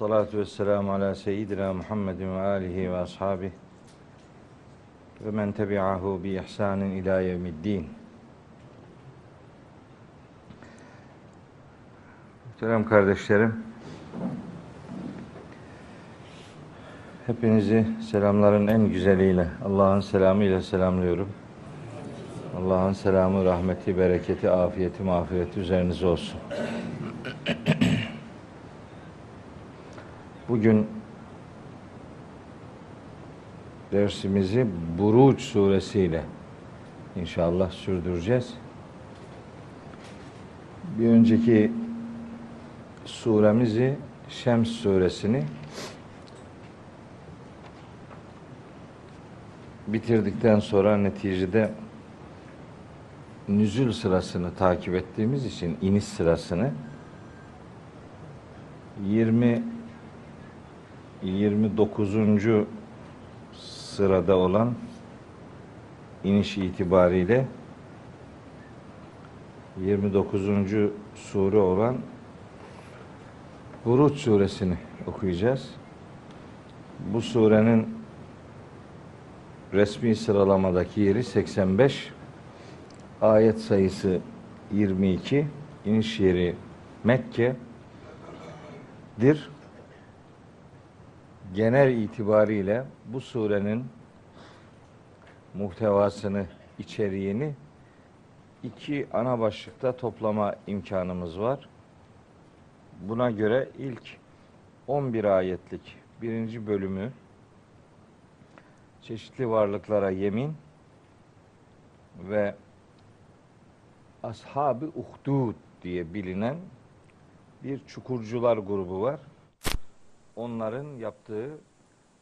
salatu ve selamu ala seyyidina Muhammedin ve alihi ve ashabihi ve men tebi'ahu bi ihsanin ila yevmiddin. Muhterem kardeşlerim, hepinizi selamların en güzeliyle, Allah'ın selamıyla selamlıyorum. Allah'ın selamı, rahmeti, bereketi, afiyeti, mağfireti üzerinize olsun. Bugün dersimizi Buruç suresiyle inşallah sürdüreceğiz. Bir önceki suremizi Şems suresini bitirdikten sonra neticede nüzül sırasını takip ettiğimiz için iniş sırasını 20 29. sırada olan iniş itibariyle 29. sure olan Buruç suresini okuyacağız. Bu surenin resmi sıralamadaki yeri 85 ayet sayısı 22, iniş yeri Mekke'dir. Genel itibariyle bu surenin muhtevasını, içeriğini iki ana başlıkta toplama imkanımız var. Buna göre ilk 11 ayetlik birinci bölümü çeşitli varlıklara yemin ve Ashab-ı Uhdud diye bilinen bir çukurcular grubu var. Onların yaptığı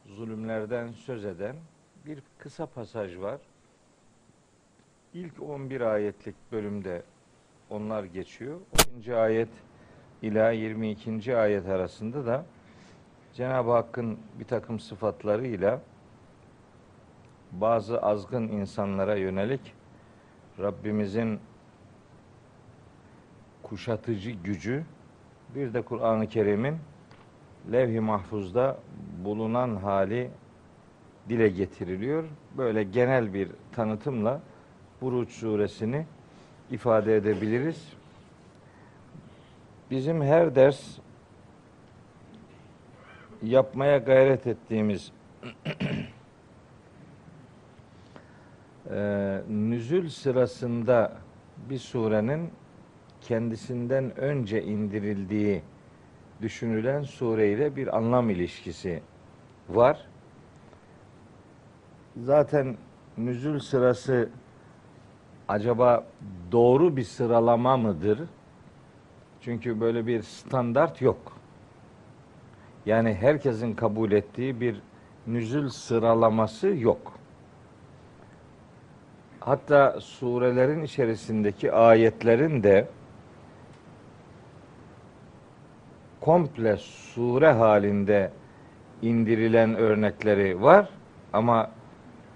zulümlerden söz eden bir kısa pasaj var. İlk 11 ayetlik bölümde onlar geçiyor. 12. ayet ila 22. ayet arasında da Cenab-ı Hakk'ın bir takım sıfatlarıyla bazı azgın insanlara yönelik Rabbimizin kuşatıcı gücü bir de Kur'an-ı Kerim'in levh-i mahfuzda bulunan hali dile getiriliyor. Böyle genel bir tanıtımla Buruç suresini ifade edebiliriz. Bizim her ders yapmaya gayret ettiğimiz e, nüzül sırasında bir surenin kendisinden önce indirildiği düşünülen sureyle bir anlam ilişkisi var. Zaten nüzül sırası acaba doğru bir sıralama mıdır? Çünkü böyle bir standart yok. Yani herkesin kabul ettiği bir nüzül sıralaması yok. Hatta surelerin içerisindeki ayetlerin de komple sure halinde indirilen örnekleri var ama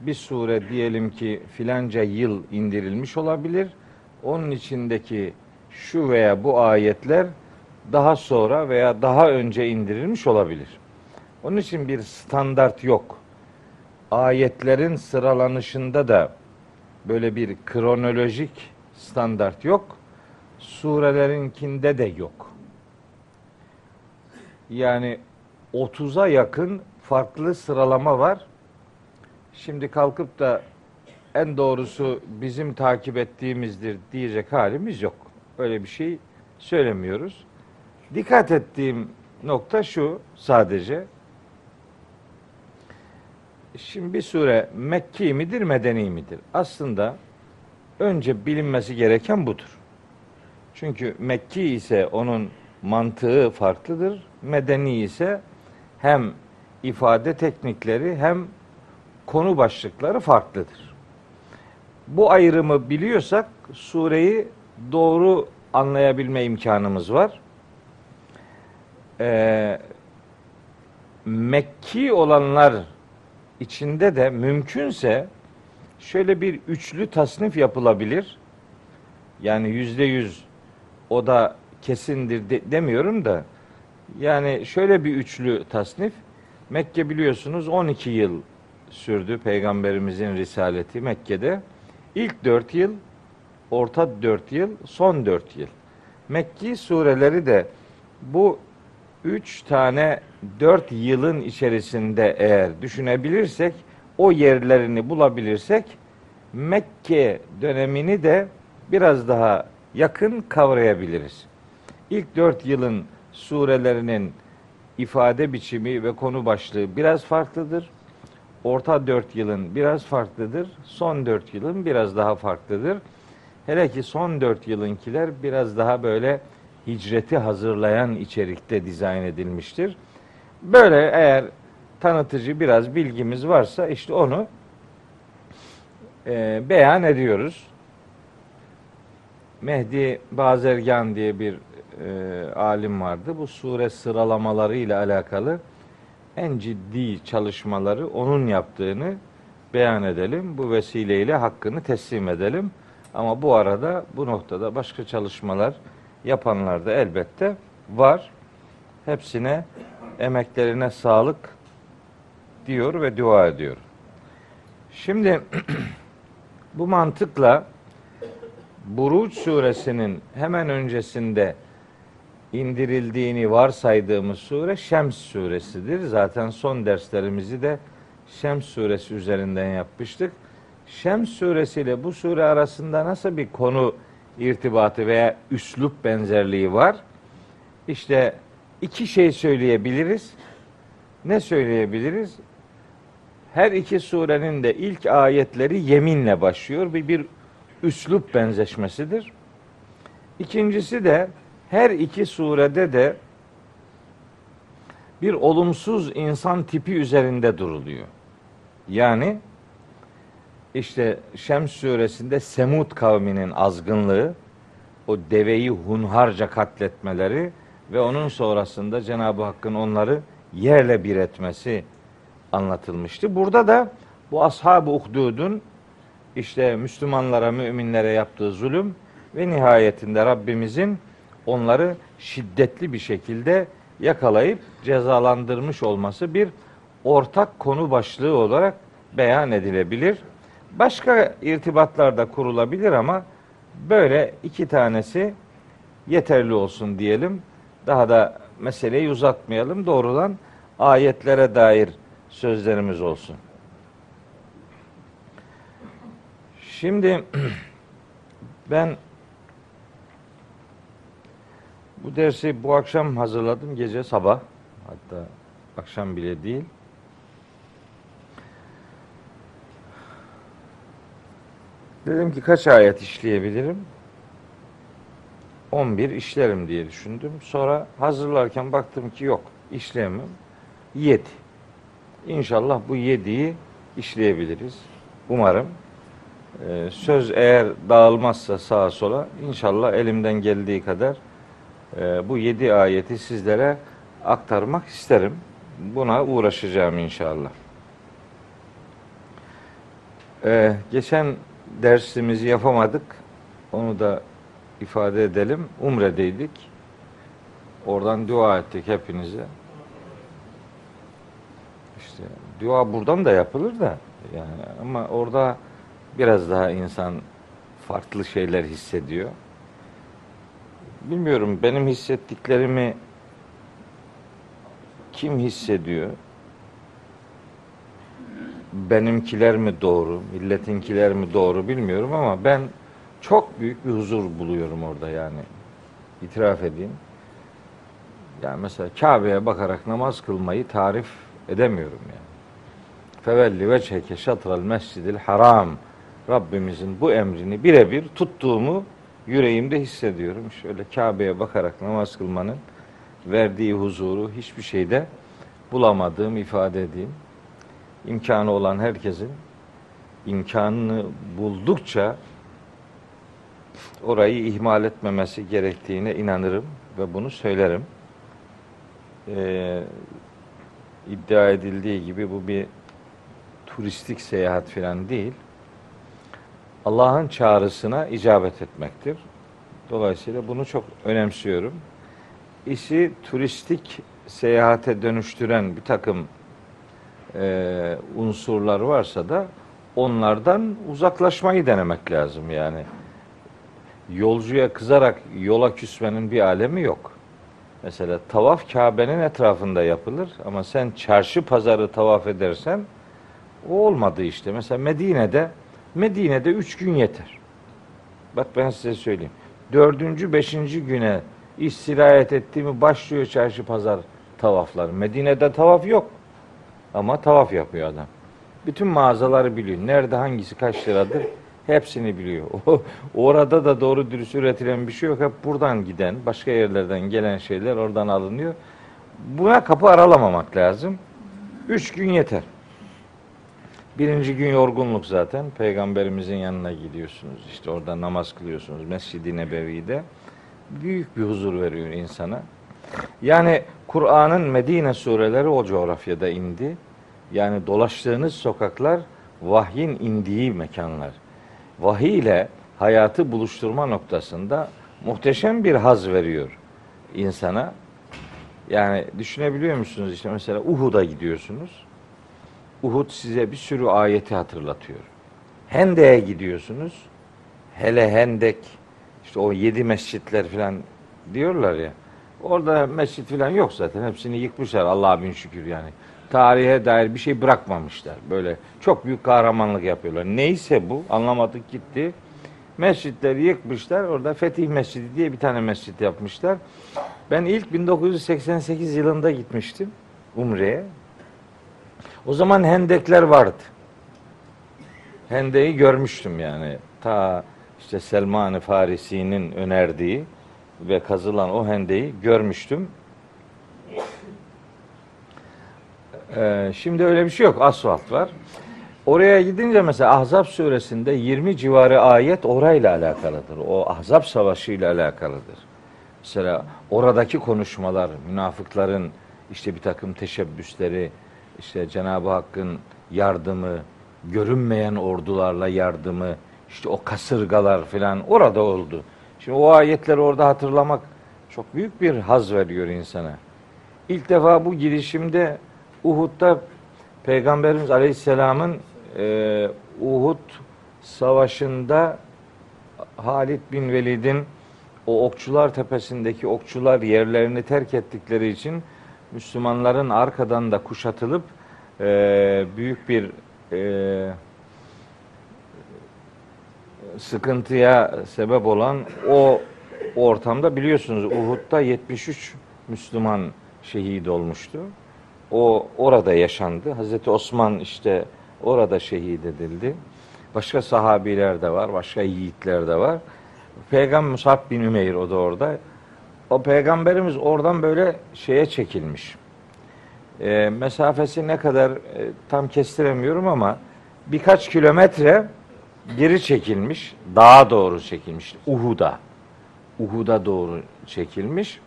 bir sure diyelim ki filanca yıl indirilmiş olabilir. Onun içindeki şu veya bu ayetler daha sonra veya daha önce indirilmiş olabilir. Onun için bir standart yok. Ayetlerin sıralanışında da böyle bir kronolojik standart yok. Surelerinkinde de yok. Yani 30'a yakın farklı sıralama var. Şimdi kalkıp da en doğrusu bizim takip ettiğimizdir diyecek halimiz yok. Öyle bir şey söylemiyoruz. Dikkat ettiğim nokta şu sadece. Şimdi bir sure Mekki midir, Medeni midir? Aslında önce bilinmesi gereken budur. Çünkü Mekki ise onun mantığı farklıdır. Medeni ise hem ifade teknikleri hem konu başlıkları farklıdır. Bu ayrımı biliyorsak sureyi doğru anlayabilme imkanımız var. Ee, Mekki olanlar içinde de mümkünse şöyle bir üçlü tasnif yapılabilir. Yani yüzde yüz o da kesindir de- demiyorum da yani şöyle bir üçlü tasnif. Mekke biliyorsunuz 12 yıl sürdü peygamberimizin risaleti Mekke'de. İlk 4 yıl, orta 4 yıl, son 4 yıl. Mekki sureleri de bu üç tane dört yılın içerisinde eğer düşünebilirsek, o yerlerini bulabilirsek, Mekke dönemini de biraz daha yakın kavrayabiliriz. İlk dört yılın surelerinin ifade biçimi ve konu başlığı biraz farklıdır. Orta dört yılın biraz farklıdır. Son dört yılın biraz daha farklıdır. Hele ki son dört yılınkiler biraz daha böyle hicreti hazırlayan içerikte dizayn edilmiştir. Böyle eğer tanıtıcı biraz bilgimiz varsa işte onu e, beyan ediyoruz. Mehdi Bazergan diye bir e, alim vardı. Bu sure sıralamaları ile alakalı en ciddi çalışmaları onun yaptığını beyan edelim. Bu vesileyle hakkını teslim edelim. Ama bu arada bu noktada başka çalışmalar yapanlar da elbette var. Hepsine emeklerine sağlık diyor ve dua ediyor. Şimdi bu mantıkla Buruç suresinin hemen öncesinde indirildiğini varsaydığımız sure Şems suresidir. Zaten son derslerimizi de Şems suresi üzerinden yapmıştık. Şems suresi ile bu sure arasında nasıl bir konu irtibatı veya üslup benzerliği var? İşte iki şey söyleyebiliriz. Ne söyleyebiliriz? Her iki surenin de ilk ayetleri yeminle başlıyor. Bir, bir üslup benzeşmesidir. İkincisi de her iki surede de bir olumsuz insan tipi üzerinde duruluyor. Yani işte Şems suresinde Semud kavminin azgınlığı, o deveyi hunharca katletmeleri ve onun sonrasında Cenab-ı Hakk'ın onları yerle bir etmesi anlatılmıştı. Burada da bu ashab-ı uhdudun işte Müslümanlara, müminlere yaptığı zulüm ve nihayetinde Rabbimizin onları şiddetli bir şekilde yakalayıp cezalandırmış olması bir ortak konu başlığı olarak beyan edilebilir. Başka irtibatlar da kurulabilir ama böyle iki tanesi yeterli olsun diyelim. Daha da meseleyi uzatmayalım. Doğrudan ayetlere dair sözlerimiz olsun. Şimdi ben bu dersi bu akşam hazırladım gece sabah. Hatta akşam bile değil. Dedim ki kaç ayet işleyebilirim? 11 işlerim diye düşündüm. Sonra hazırlarken baktım ki yok işleyemem. 7. İnşallah bu 7'yi işleyebiliriz. Umarım. Ee, söz eğer dağılmazsa sağa sola inşallah elimden geldiği kadar e, bu 7 ayeti sizlere aktarmak isterim. Buna uğraşacağım inşallah. Ee, geçen dersimizi yapamadık. Onu da ifade edelim. Umre'deydik. Oradan dua ettik hepinize. İşte dua buradan da yapılır da yani ama orada biraz daha insan farklı şeyler hissediyor. Bilmiyorum benim hissettiklerimi kim hissediyor? benimkiler mi doğru, milletinkiler mi doğru bilmiyorum ama ben çok büyük bir huzur buluyorum orada yani. İtiraf edeyim. Yani mesela Kabe'ye bakarak namaz kılmayı tarif edemiyorum yani. Fevelli veçheke şatral mescidil haram. Rabbimizin bu emrini birebir tuttuğumu yüreğimde hissediyorum. Şöyle Kabe'ye bakarak namaz kılmanın verdiği huzuru hiçbir şeyde bulamadığım ifade edeyim imkanı olan herkesin imkanını buldukça orayı ihmal etmemesi gerektiğine inanırım ve bunu söylerim. Ee, iddia edildiği gibi bu bir turistik seyahat filan değil. Allah'ın çağrısına icabet etmektir. Dolayısıyla bunu çok önemsiyorum. İşi turistik seyahate dönüştüren bir takım e, unsurlar varsa da onlardan uzaklaşmayı denemek lazım yani. Yolcuya kızarak yola küsmenin bir alemi yok. Mesela tavaf Kabe'nin etrafında yapılır ama sen çarşı pazarı tavaf edersen o olmadı işte. Mesela Medine'de Medine'de üç gün yeter. Bak ben size söyleyeyim. Dördüncü, beşinci güne istirahat ettiğimi başlıyor çarşı pazar tavaflar. Medine'de tavaf yok. Ama tavaf yapıyor adam. Bütün mağazaları biliyor. Nerede hangisi kaç liradır hepsini biliyor. Orada da doğru dürüst üretilen bir şey yok. Hep buradan giden, başka yerlerden gelen şeyler oradan alınıyor. Buna kapı aralamamak lazım. Üç gün yeter. Birinci gün yorgunluk zaten. Peygamberimizin yanına gidiyorsunuz. İşte orada namaz kılıyorsunuz. Mescid-i Nebevi'de. Büyük bir huzur veriyor insana. Yani Kur'an'ın Medine sureleri o coğrafyada indi. Yani dolaştığınız sokaklar vahyin indiği mekanlar. Vahiy ile hayatı buluşturma noktasında muhteşem bir haz veriyor insana. Yani düşünebiliyor musunuz işte mesela Uhud'a gidiyorsunuz. Uhud size bir sürü ayeti hatırlatıyor. Hendek'e gidiyorsunuz. Hele Hendek işte o yedi mescitler falan diyorlar ya. Orada mescit falan yok zaten. Hepsini yıkmışlar Allah'a bin şükür yani. Tarihe dair bir şey bırakmamışlar. Böyle çok büyük kahramanlık yapıyorlar. Neyse bu anlamadık gitti. Mescitleri yıkmışlar. Orada Fetih Mescidi diye bir tane mescit yapmışlar. Ben ilk 1988 yılında gitmiştim Umre'ye. O zaman hendekler vardı. Hendeyi görmüştüm yani. Ta işte Selman-ı Farisi'nin önerdiği ve kazılan o hendeyi görmüştüm. Ee, şimdi öyle bir şey yok. Asfalt var. Oraya gidince mesela Ahzab suresinde 20 civarı ayet orayla alakalıdır. O Ahzab savaşı ile alakalıdır. Mesela oradaki konuşmalar, münafıkların işte bir takım teşebbüsleri, işte Cenab-ı Hakk'ın yardımı, görünmeyen ordularla yardımı, işte o kasırgalar filan orada oldu. Şimdi o ayetleri orada hatırlamak çok büyük bir haz veriyor insana. İlk defa bu girişimde Uhud'da Peygamberimiz Aleyhisselam'ın e, Uhud savaşında Halid bin Velid'in o okçular tepesindeki okçular yerlerini terk ettikleri için Müslümanların arkadan da kuşatılıp e, büyük bir e, sıkıntıya sebep olan o ortamda biliyorsunuz Uhud'da 73 Müslüman şehit olmuştu. O orada yaşandı. Hazreti Osman işte orada şehit edildi. Başka sahabiler de var, başka yiğitler de var. Peygamber Musab bin Ümeyr o da orada. O peygamberimiz oradan böyle şeye çekilmiş. E, mesafesi ne kadar e, tam kestiremiyorum ama birkaç kilometre geri çekilmiş, dağa doğru çekilmiş. Uhud'a. Uhud'a doğru çekilmiş.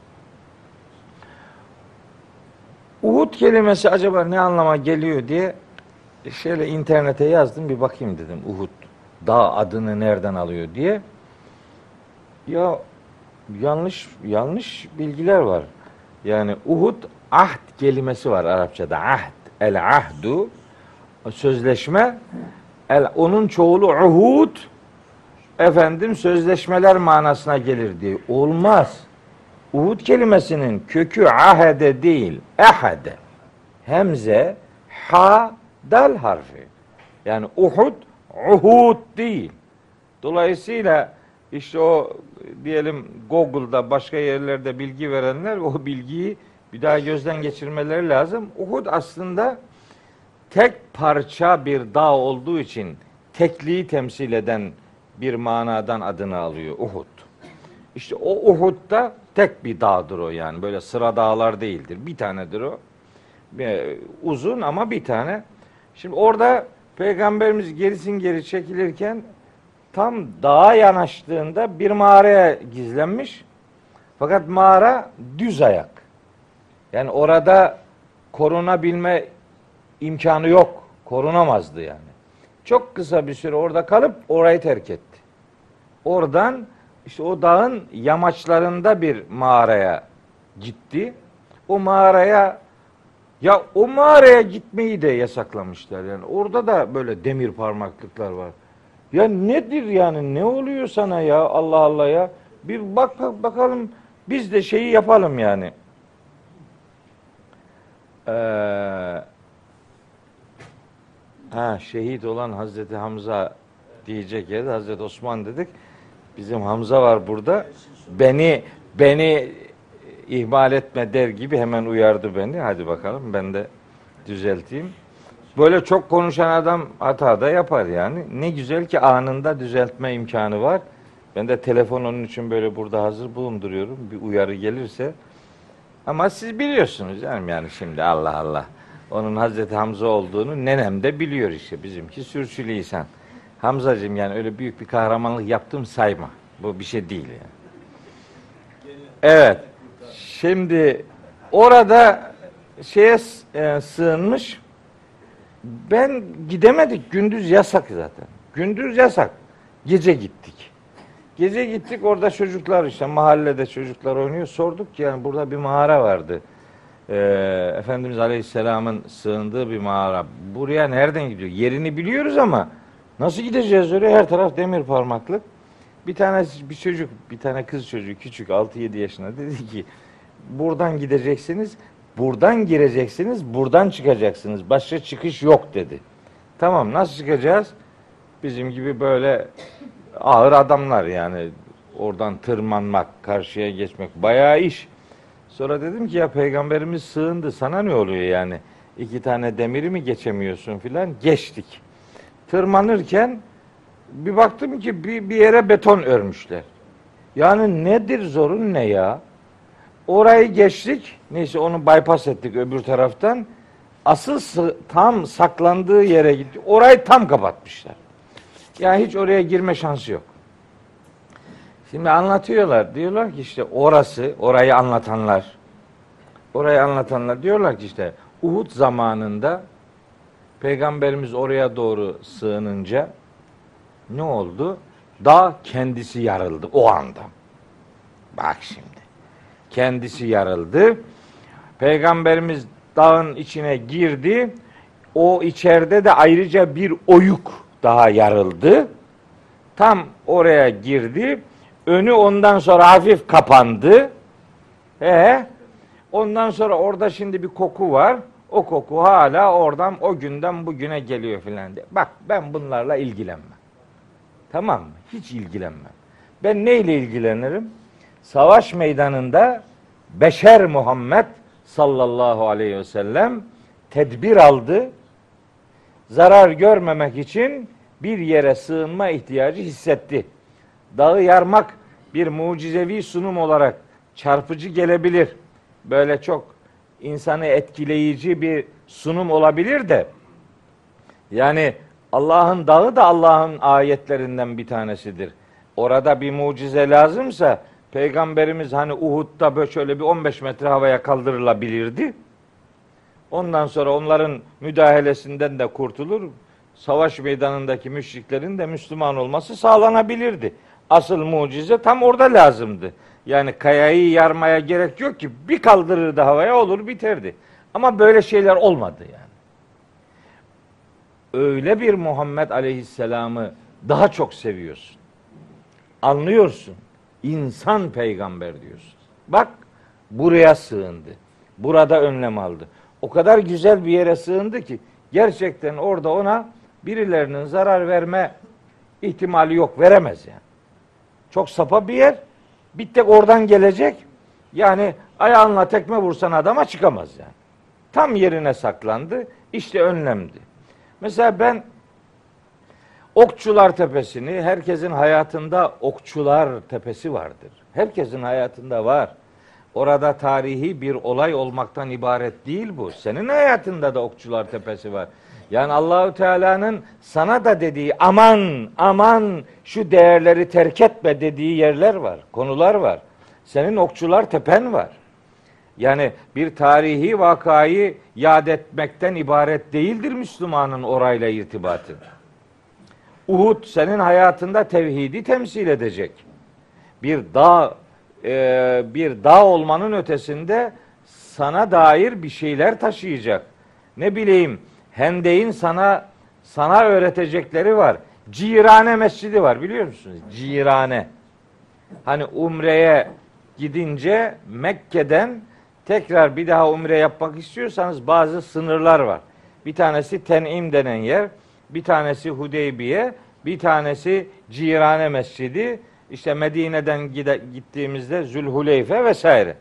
Uhud kelimesi acaba ne anlama geliyor diye şöyle internete yazdım bir bakayım dedim Uhud dağ adını nereden alıyor diye. Ya yanlış yanlış bilgiler var. Yani Uhud ahd kelimesi var Arapçada. Ahd. El ahdu sözleşme el onun çoğulu uhud efendim sözleşmeler manasına gelir diye. Olmaz. Uhud kelimesinin kökü ahede değil, ehade. Hemze, ha, dal harfi. Yani Uhud, uhud değil. Dolayısıyla işte o diyelim Google'da başka yerlerde bilgi verenler o bilgiyi bir daha gözden geçirmeleri lazım. Uhud aslında tek parça bir dağ olduğu için tekliği temsil eden bir manadan adını alıyor Uhud. İşte o Uhud'da tek bir dağdır o yani. Böyle sıra dağlar değildir. Bir tanedir o. Uzun ama bir tane. Şimdi orada Peygamberimiz gerisin geri çekilirken tam dağa yanaştığında bir mağaraya gizlenmiş. Fakat mağara düz ayak. Yani orada korunabilme imkanı yok. Korunamazdı yani. Çok kısa bir süre orada kalıp orayı terk etti. Oradan işte o dağın yamaçlarında bir mağaraya gitti. O mağaraya ya o mağaraya gitmeyi de yasaklamışlar yani. Orada da böyle demir parmaklıklar var. Ya nedir yani ne oluyor sana ya Allah Allah ya. Bir bak bakalım biz de şeyi yapalım yani. Ee, ha şehit olan Hazreti Hamza diyecek yerde Hazreti Osman dedik. Bizim Hamza var burada. Beni beni ihmal etme der gibi hemen uyardı beni. Hadi bakalım ben de düzelteyim. Böyle çok konuşan adam hata da yapar yani. Ne güzel ki anında düzeltme imkanı var. Ben de telefon onun için böyle burada hazır bulunduruyorum. Bir uyarı gelirse. Ama siz biliyorsunuz canım yani şimdi Allah Allah. Onun Hazreti Hamza olduğunu nenem de biliyor işte bizimki sürçülisan. Hamzacığım yani öyle büyük bir kahramanlık yaptım sayma. Bu bir şey değil yani. Evet. Şimdi orada şeye e, sığınmış. Ben gidemedik. Gündüz yasak zaten. Gündüz yasak. Gece gittik. Gece gittik orada çocuklar işte mahallede çocuklar oynuyor. Sorduk ki yani burada bir mağara vardı. Ee, Efendimiz Aleyhisselam'ın sığındığı bir mağara. Buraya nereden gidiyor? Yerini biliyoruz ama nasıl gideceğiz oraya? Her taraf demir parmaklık. Bir tane bir çocuk, bir tane kız çocuğu küçük 6-7 yaşında dedi ki buradan gideceksiniz, buradan gireceksiniz, buradan çıkacaksınız. Başka çıkış yok dedi. Tamam nasıl çıkacağız? Bizim gibi böyle ağır adamlar yani oradan tırmanmak, karşıya geçmek bayağı iş. Sonra dedim ki ya peygamberimiz sığındı sana ne oluyor yani? İki tane demiri mi geçemiyorsun filan? Geçtik. Tırmanırken bir baktım ki bir, bir yere beton örmüşler. Yani nedir zorun ne ya? Orayı geçtik. Neyse onu bypass ettik öbür taraftan. Asıl tam saklandığı yere gitti. Orayı tam kapatmışlar. Yani hiç oraya girme şansı yok. Şimdi anlatıyorlar. Diyorlar ki işte orası, orayı anlatanlar. Orayı anlatanlar diyorlar ki işte Uhud zamanında Peygamberimiz oraya doğru sığınınca ne oldu? Dağ kendisi yarıldı o anda. Bak şimdi. Kendisi yarıldı. Peygamberimiz dağın içine girdi. O içeride de ayrıca bir oyuk daha yarıldı. Tam oraya girdi. Önü ondan sonra hafif kapandı. E ondan sonra orada şimdi bir koku var. O koku hala oradan o günden bugüne geliyor filan diye. Bak ben bunlarla ilgilenmem. Tamam mı? Hiç ilgilenmem. Ben neyle ilgilenirim? Savaş meydanında Beşer Muhammed sallallahu aleyhi ve sellem tedbir aldı. Zarar görmemek için bir yere sığınma ihtiyacı hissetti. Dağı yarmak bir mucizevi sunum olarak çarpıcı gelebilir. Böyle çok insanı etkileyici bir sunum olabilir de yani Allah'ın dağı da Allah'ın ayetlerinden bir tanesidir. Orada bir mucize lazımsa Peygamberimiz hani Uhud'da böyle şöyle bir 15 metre havaya kaldırılabilirdi. Ondan sonra onların müdahalesinden de kurtulur. Savaş meydanındaki müşriklerin de Müslüman olması sağlanabilirdi. Asıl mucize tam orada lazımdı. Yani kayayı yarmaya gerek yok ki bir kaldırırdı havaya olur biterdi. Ama böyle şeyler olmadı yani. Öyle bir Muhammed Aleyhisselam'ı daha çok seviyorsun. Anlıyorsun. İnsan peygamber diyorsun. Bak buraya sığındı. Burada önlem aldı. O kadar güzel bir yere sığındı ki gerçekten orada ona birilerinin zarar verme ihtimali yok. Veremez yani. Çok sapa bir yer. Bir tek oradan gelecek. Yani ayağınla tekme vursan adama çıkamaz yani. Tam yerine saklandı. İşte önlemdi. Mesela ben Okçular Tepesi'ni herkesin hayatında Okçular Tepesi vardır. Herkesin hayatında var. Orada tarihi bir olay olmaktan ibaret değil bu. Senin hayatında da Okçular Tepesi var. Yani Allahü Teala'nın sana da dediği aman aman şu değerleri terk etme dediği yerler var, konular var. Senin okçular tepen var. Yani bir tarihi vakayı yad etmekten ibaret değildir Müslümanın orayla irtibatı. Uhud senin hayatında tevhidi temsil edecek. bir dağ e, bir dağ olmanın ötesinde sana dair bir şeyler taşıyacak. Ne bileyim Hendeyin sana sana öğretecekleri var. Cirane Mescidi var biliyor musunuz? Cirane. Hani Umre'ye gidince Mekke'den tekrar bir daha umre yapmak istiyorsanız bazı sınırlar var. Bir tanesi Ten'im denen yer, bir tanesi Hudeybiye, bir tanesi Cirane Mescidi, işte Medine'den gide, gittiğimizde Zülhuleyfe vesaire.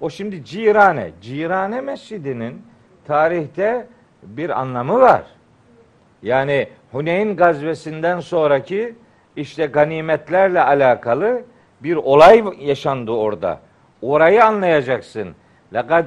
O şimdi Cirane, Cirane Mescidi'nin tarihte bir anlamı var. Yani Huneyn gazvesinden sonraki işte ganimetlerle alakalı bir olay yaşandı orada. Orayı anlayacaksın. Lekad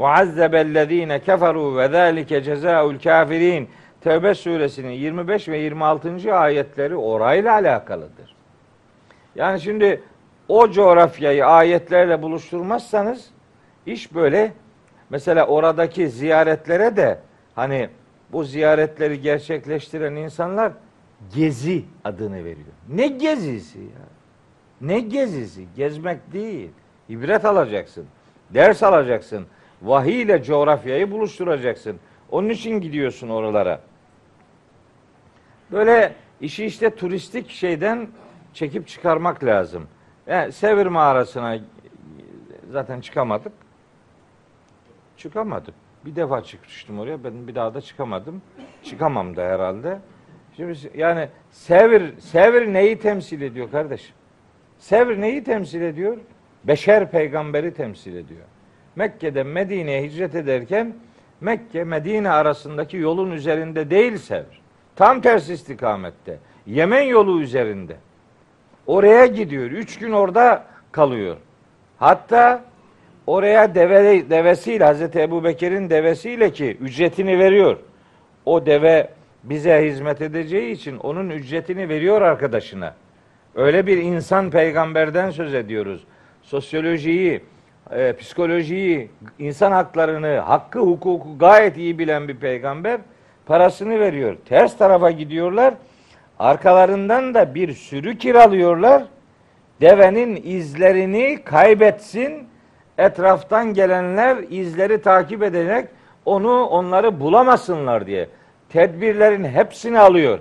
ve azzebellezine keferu ve zâlike cezaul kafirin Tevbe suresinin 25 ve 26. ayetleri orayla alakalıdır. Yani şimdi o coğrafyayı ayetlerle buluşturmazsanız iş böyle. Mesela oradaki ziyaretlere de hani bu ziyaretleri gerçekleştiren insanlar gezi adını veriyor. Ne gezisi ya? Ne gezisi? Gezmek değil. İbret alacaksın. Ders alacaksın. Vahiy ile coğrafyayı buluşturacaksın. Onun için gidiyorsun oralara. Böyle işi işte turistik şeyden çekip çıkarmak lazım. Yani Sevir mağarasına zaten çıkamadık. Çıkamadık. Bir defa çıkmıştım oraya. Ben bir daha da çıkamadım. Çıkamam da herhalde. Şimdi yani Sevir, Sevir neyi temsil ediyor kardeşim? Sevr neyi temsil ediyor? Beşer peygamberi temsil ediyor. Mekke'den Medine'ye hicret ederken Mekke Medine arasındaki yolun üzerinde değil Sevr. Tam tersi istikamette. Yemen yolu üzerinde. Oraya gidiyor. Üç gün orada kalıyor. Hatta oraya deve, devesiyle Hazreti Ebu Bekir'in devesiyle ki ücretini veriyor. O deve bize hizmet edeceği için onun ücretini veriyor arkadaşına. Öyle bir insan peygamberden söz ediyoruz. Sosyolojiyi, e, psikolojiyi, insan haklarını, hakkı, hukuku gayet iyi bilen bir peygamber parasını veriyor. Ters tarafa gidiyorlar. Arkalarından da bir sürü kiralıyorlar. Devenin izlerini kaybetsin. Etraftan gelenler izleri takip ederek onu onları bulamasınlar diye. Tedbirlerin hepsini alıyor.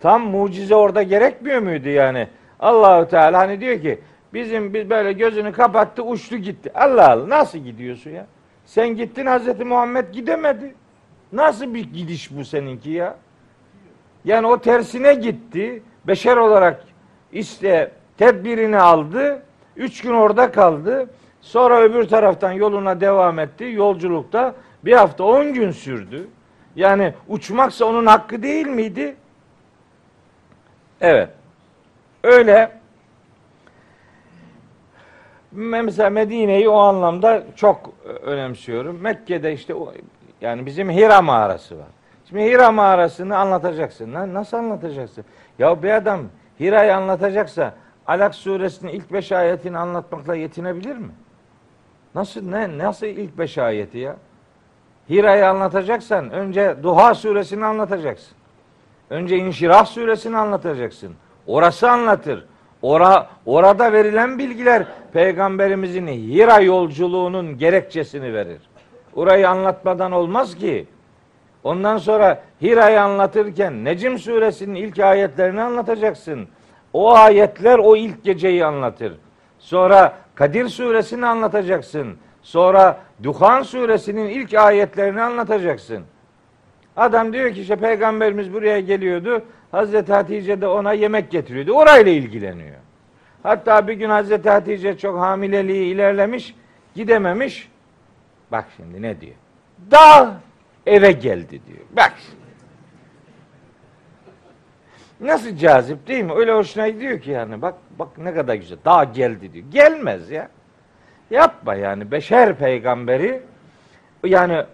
Tam mucize orada gerekmiyor muydu yani? Allahu Teala hani diyor ki bizim biz böyle gözünü kapattı uçtu gitti. Allah Allah nasıl gidiyorsun ya? Sen gittin Hazreti Muhammed gidemedi. Nasıl bir gidiş bu seninki ya? Yani o tersine gitti. Beşer olarak işte tedbirini aldı. Üç gün orada kaldı. Sonra öbür taraftan yoluna devam etti. Yolculukta bir hafta on gün sürdü. Yani uçmaksa onun hakkı değil miydi? Evet. Öyle mesela Medine'yi o anlamda çok önemsiyorum. Mekke'de işte yani bizim Hira mağarası var. Şimdi Hira mağarasını anlatacaksın. Lan nasıl anlatacaksın? Ya bir adam Hira'yı anlatacaksa Alak suresinin ilk beş ayetini anlatmakla yetinebilir mi? Nasıl ne nasıl ilk beş ayeti ya? Hira'yı anlatacaksan önce Duha suresini anlatacaksın. Önce İnşirah suresini anlatacaksın. Orası anlatır. Ora, orada verilen bilgiler peygamberimizin Hira yolculuğunun gerekçesini verir. Orayı anlatmadan olmaz ki. Ondan sonra Hira'yı anlatırken Necim suresinin ilk ayetlerini anlatacaksın. O ayetler o ilk geceyi anlatır. Sonra Kadir suresini anlatacaksın. Sonra Duhan suresinin ilk ayetlerini anlatacaksın. Adam diyor ki işte peygamberimiz buraya geliyordu. Hazreti Hatice de ona yemek getiriyordu. Orayla ilgileniyor. Hatta bir gün Hazreti Hatice çok hamileliği ilerlemiş, gidememiş. Bak şimdi ne diyor? Dağ eve geldi diyor. Bak. Nasıl cazip değil mi? Öyle hoşuna gidiyor ki yani. Bak bak ne kadar güzel. Daha geldi diyor. Gelmez ya. Yapma yani. Beşer peygamberi yani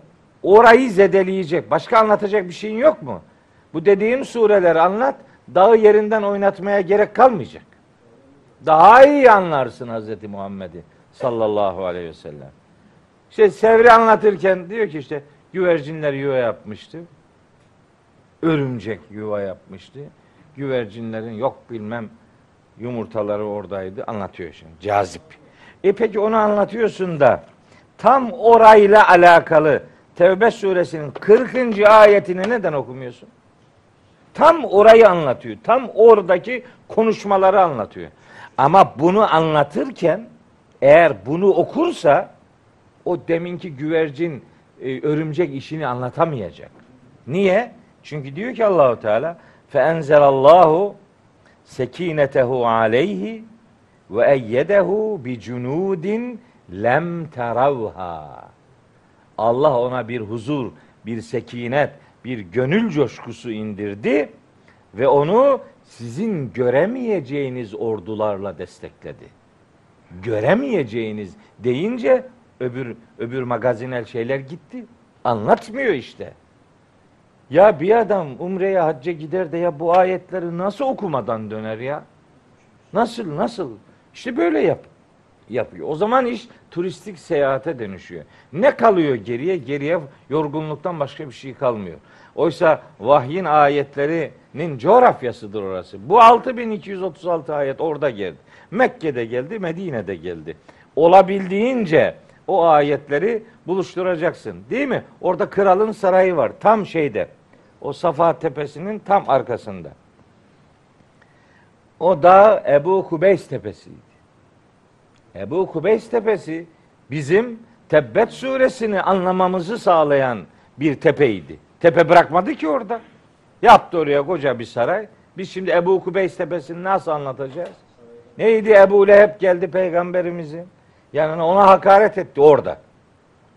orayı zedeleyecek. Başka anlatacak bir şeyin yok mu? Bu dediğim sureleri anlat. Dağı yerinden oynatmaya gerek kalmayacak. Daha iyi anlarsın Hazreti Muhammed'i sallallahu aleyhi ve sellem. İşte Sevri anlatırken diyor ki işte güvercinler yuva yapmıştı. Örümcek yuva yapmıştı. Güvercinlerin yok bilmem yumurtaları oradaydı. Anlatıyor şimdi. Cazip. E peki onu anlatıyorsun da tam orayla alakalı Tevbe suresinin 40. ayetini neden okumuyorsun? Tam orayı anlatıyor. Tam oradaki konuşmaları anlatıyor. Ama bunu anlatırken eğer bunu okursa o deminki güvercin e, örümcek işini anlatamayacak. Niye? Çünkü diyor ki Allahu Teala fe enzelallahu sekinetehu aleyhi ve eyyedehu bi cunudin lem teravha. Allah ona bir huzur, bir sekinet, bir gönül coşkusu indirdi ve onu sizin göremeyeceğiniz ordularla destekledi. Göremeyeceğiniz deyince öbür öbür magazinel şeyler gitti. Anlatmıyor işte. Ya bir adam umreye hacca gider de ya bu ayetleri nasıl okumadan döner ya? Nasıl nasıl? İşte böyle yap yapıyor. O zaman iş turistik seyahate dönüşüyor. Ne kalıyor geriye? Geriye yorgunluktan başka bir şey kalmıyor. Oysa vahyin ayetlerinin coğrafyasıdır orası. Bu 6236 ayet orada geldi. Mekke'de geldi, Medine'de geldi. Olabildiğince o ayetleri buluşturacaksın. Değil mi? Orada kralın sarayı var. Tam şeyde. O Safa tepesinin tam arkasında. O da Ebu Kubeys tepesiydi. Ebu Kubeys tepesi bizim Tebbet suresini anlamamızı sağlayan bir tepeydi. Tepe bırakmadı ki orada. Yaptı oraya koca bir saray. Biz şimdi Ebu Kubeys tepesini nasıl anlatacağız? Neydi Ebu Leheb geldi peygamberimizin. Yani ona hakaret etti orada.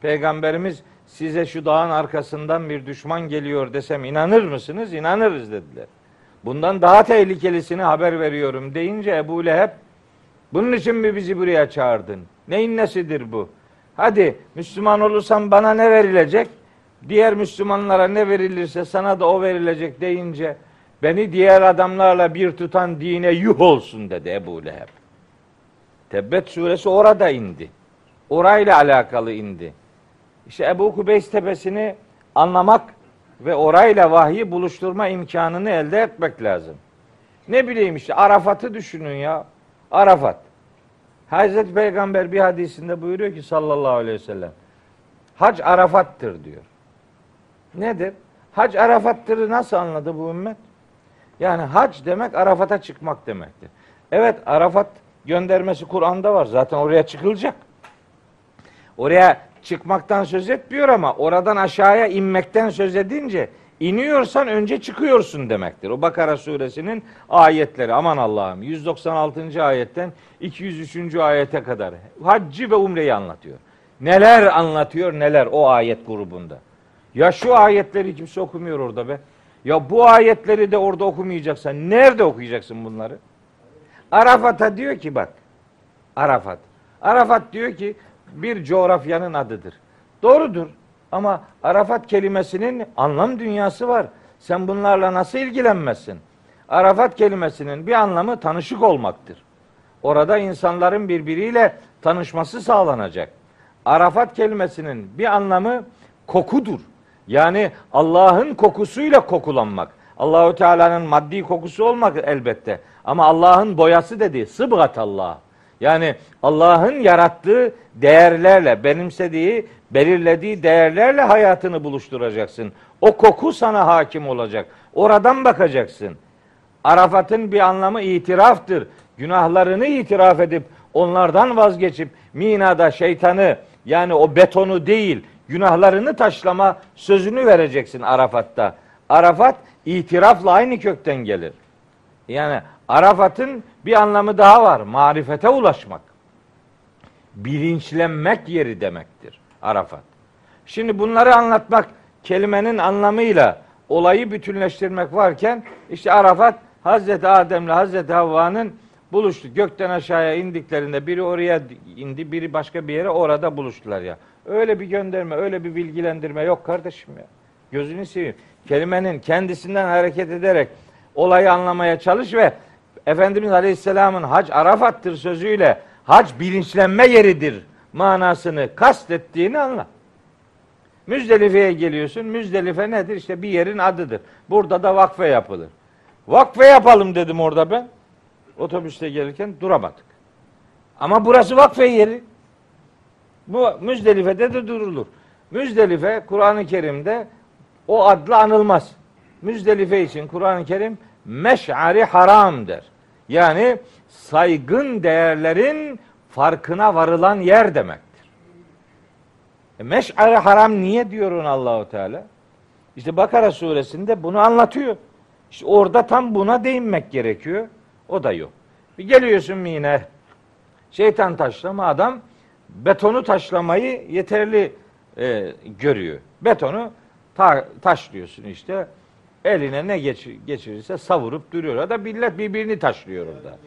Peygamberimiz size şu dağın arkasından bir düşman geliyor desem inanır mısınız? İnanırız dediler. Bundan daha tehlikelisini haber veriyorum deyince Ebu Leheb bunun için mi bizi buraya çağırdın? Neyin nesidir bu? Hadi Müslüman olursan bana ne verilecek? Diğer Müslümanlara ne verilirse sana da o verilecek deyince beni diğer adamlarla bir tutan dine yuh olsun dedi Ebu Leheb. Tebbet suresi orada indi. Orayla alakalı indi. İşte Ebu Kubeys tepesini anlamak ve orayla vahyi buluşturma imkanını elde etmek lazım. Ne bileyim işte Arafat'ı düşünün ya. Arafat. Hazreti Peygamber bir hadisinde buyuruyor ki sallallahu aleyhi ve sellem. Hac Arafat'tır diyor. Nedir? Hac Arafat'tır nasıl anladı bu ümmet? Yani hac demek Arafat'a çıkmak demektir. Evet Arafat göndermesi Kur'an'da var. Zaten oraya çıkılacak. Oraya çıkmaktan söz etmiyor ama oradan aşağıya inmekten söz edince iniyorsan önce çıkıyorsun demektir. O Bakara suresinin ayetleri aman Allah'ım 196. ayetten 203. ayete kadar haccı ve umreyi anlatıyor. Neler anlatıyor neler o ayet grubunda. Ya şu ayetleri kimse okumuyor orada be. Ya bu ayetleri de orada okumayacaksan nerede okuyacaksın bunları? Arafat'a diyor ki bak. Arafat. Arafat diyor ki bir coğrafyanın adıdır. Doğrudur. Ama Arafat kelimesinin anlam dünyası var. Sen bunlarla nasıl ilgilenmezsin? Arafat kelimesinin bir anlamı tanışık olmaktır. Orada insanların birbiriyle tanışması sağlanacak. Arafat kelimesinin bir anlamı kokudur. Yani Allah'ın kokusuyla kokulanmak. Allahu Teala'nın maddi kokusu olmak elbette. Ama Allah'ın boyası dedi. Sıbgat Allah. Yani Allah'ın yarattığı değerlerle, benimsediği, belirlediği değerlerle hayatını buluşturacaksın. O koku sana hakim olacak. Oradan bakacaksın. Arafat'ın bir anlamı itiraftır. Günahlarını itiraf edip onlardan vazgeçip Mina'da şeytanı yani o betonu değil günahlarını taşlama sözünü vereceksin Arafat'ta. Arafat itirafla aynı kökten gelir. Yani Arafat'ın bir anlamı daha var. Marifete ulaşmak. Bilinçlenmek yeri demektir Arafat. Şimdi bunları anlatmak kelimenin anlamıyla olayı bütünleştirmek varken işte Arafat Hazreti Adem'le Hazreti Havva'nın buluştu. Gökten aşağıya indiklerinde biri oraya indi, biri başka bir yere orada buluştular ya. Öyle bir gönderme, öyle bir bilgilendirme yok kardeşim ya. Gözünü seveyim. Kelimenin kendisinden hareket ederek olayı anlamaya çalış ve Efendimiz Aleyhisselam'ın hac Arafat'tır sözüyle hac bilinçlenme yeridir manasını kastettiğini anla. Müzdelife'ye geliyorsun. Müzdelife nedir? İşte bir yerin adıdır. Burada da vakfe yapılır. Vakfe yapalım dedim orada ben. Otobüste gelirken duramadık. Ama burası vakfe yeri. Bu Müzdelife'de de durulur. Müzdelife Kur'an-ı Kerim'de o adla anılmaz. Müzdelife için Kur'an-ı Kerim meş'ari haram der. Yani saygın değerlerin farkına varılan yer demektir. E meş'ari haram niye diyor onu Allahu Teala? İşte Bakara suresinde bunu anlatıyor. İşte orada tam buna değinmek gerekiyor. O da yok. Bir geliyorsun yine şeytan taşlama adam betonu taşlamayı yeterli e, görüyor. Betonu ta, taşlıyorsun işte. Eline ne geç, geçirirse savurup duruyor. Ya da millet birbirini taşlıyor orada.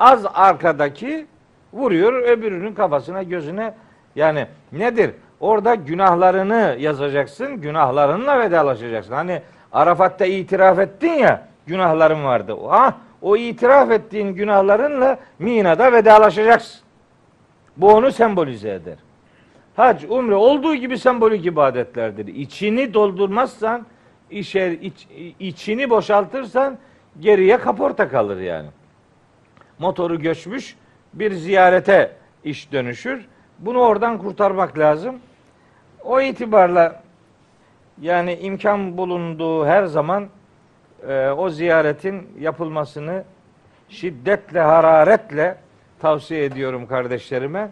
Az arkadaki vuruyor öbürünün kafasına gözüne. Yani nedir? Orada günahlarını yazacaksın. Günahlarınla vedalaşacaksın. Hani Arafat'ta itiraf ettin ya günahlarım vardı. Ha, o itiraf ettiğin günahlarınla Mina'da vedalaşacaksın. Bu onu sembolize eder. Hac, umre olduğu gibi sembolik ibadetlerdir. İçini doldurmazsan, işe, iç, içini boşaltırsan geriye kaporta kalır yani. Motoru göçmüş bir ziyarete iş dönüşür. Bunu oradan kurtarmak lazım. O itibarla yani imkan bulunduğu her zaman e, o ziyaretin yapılmasını şiddetle, hararetle tavsiye ediyorum kardeşlerime.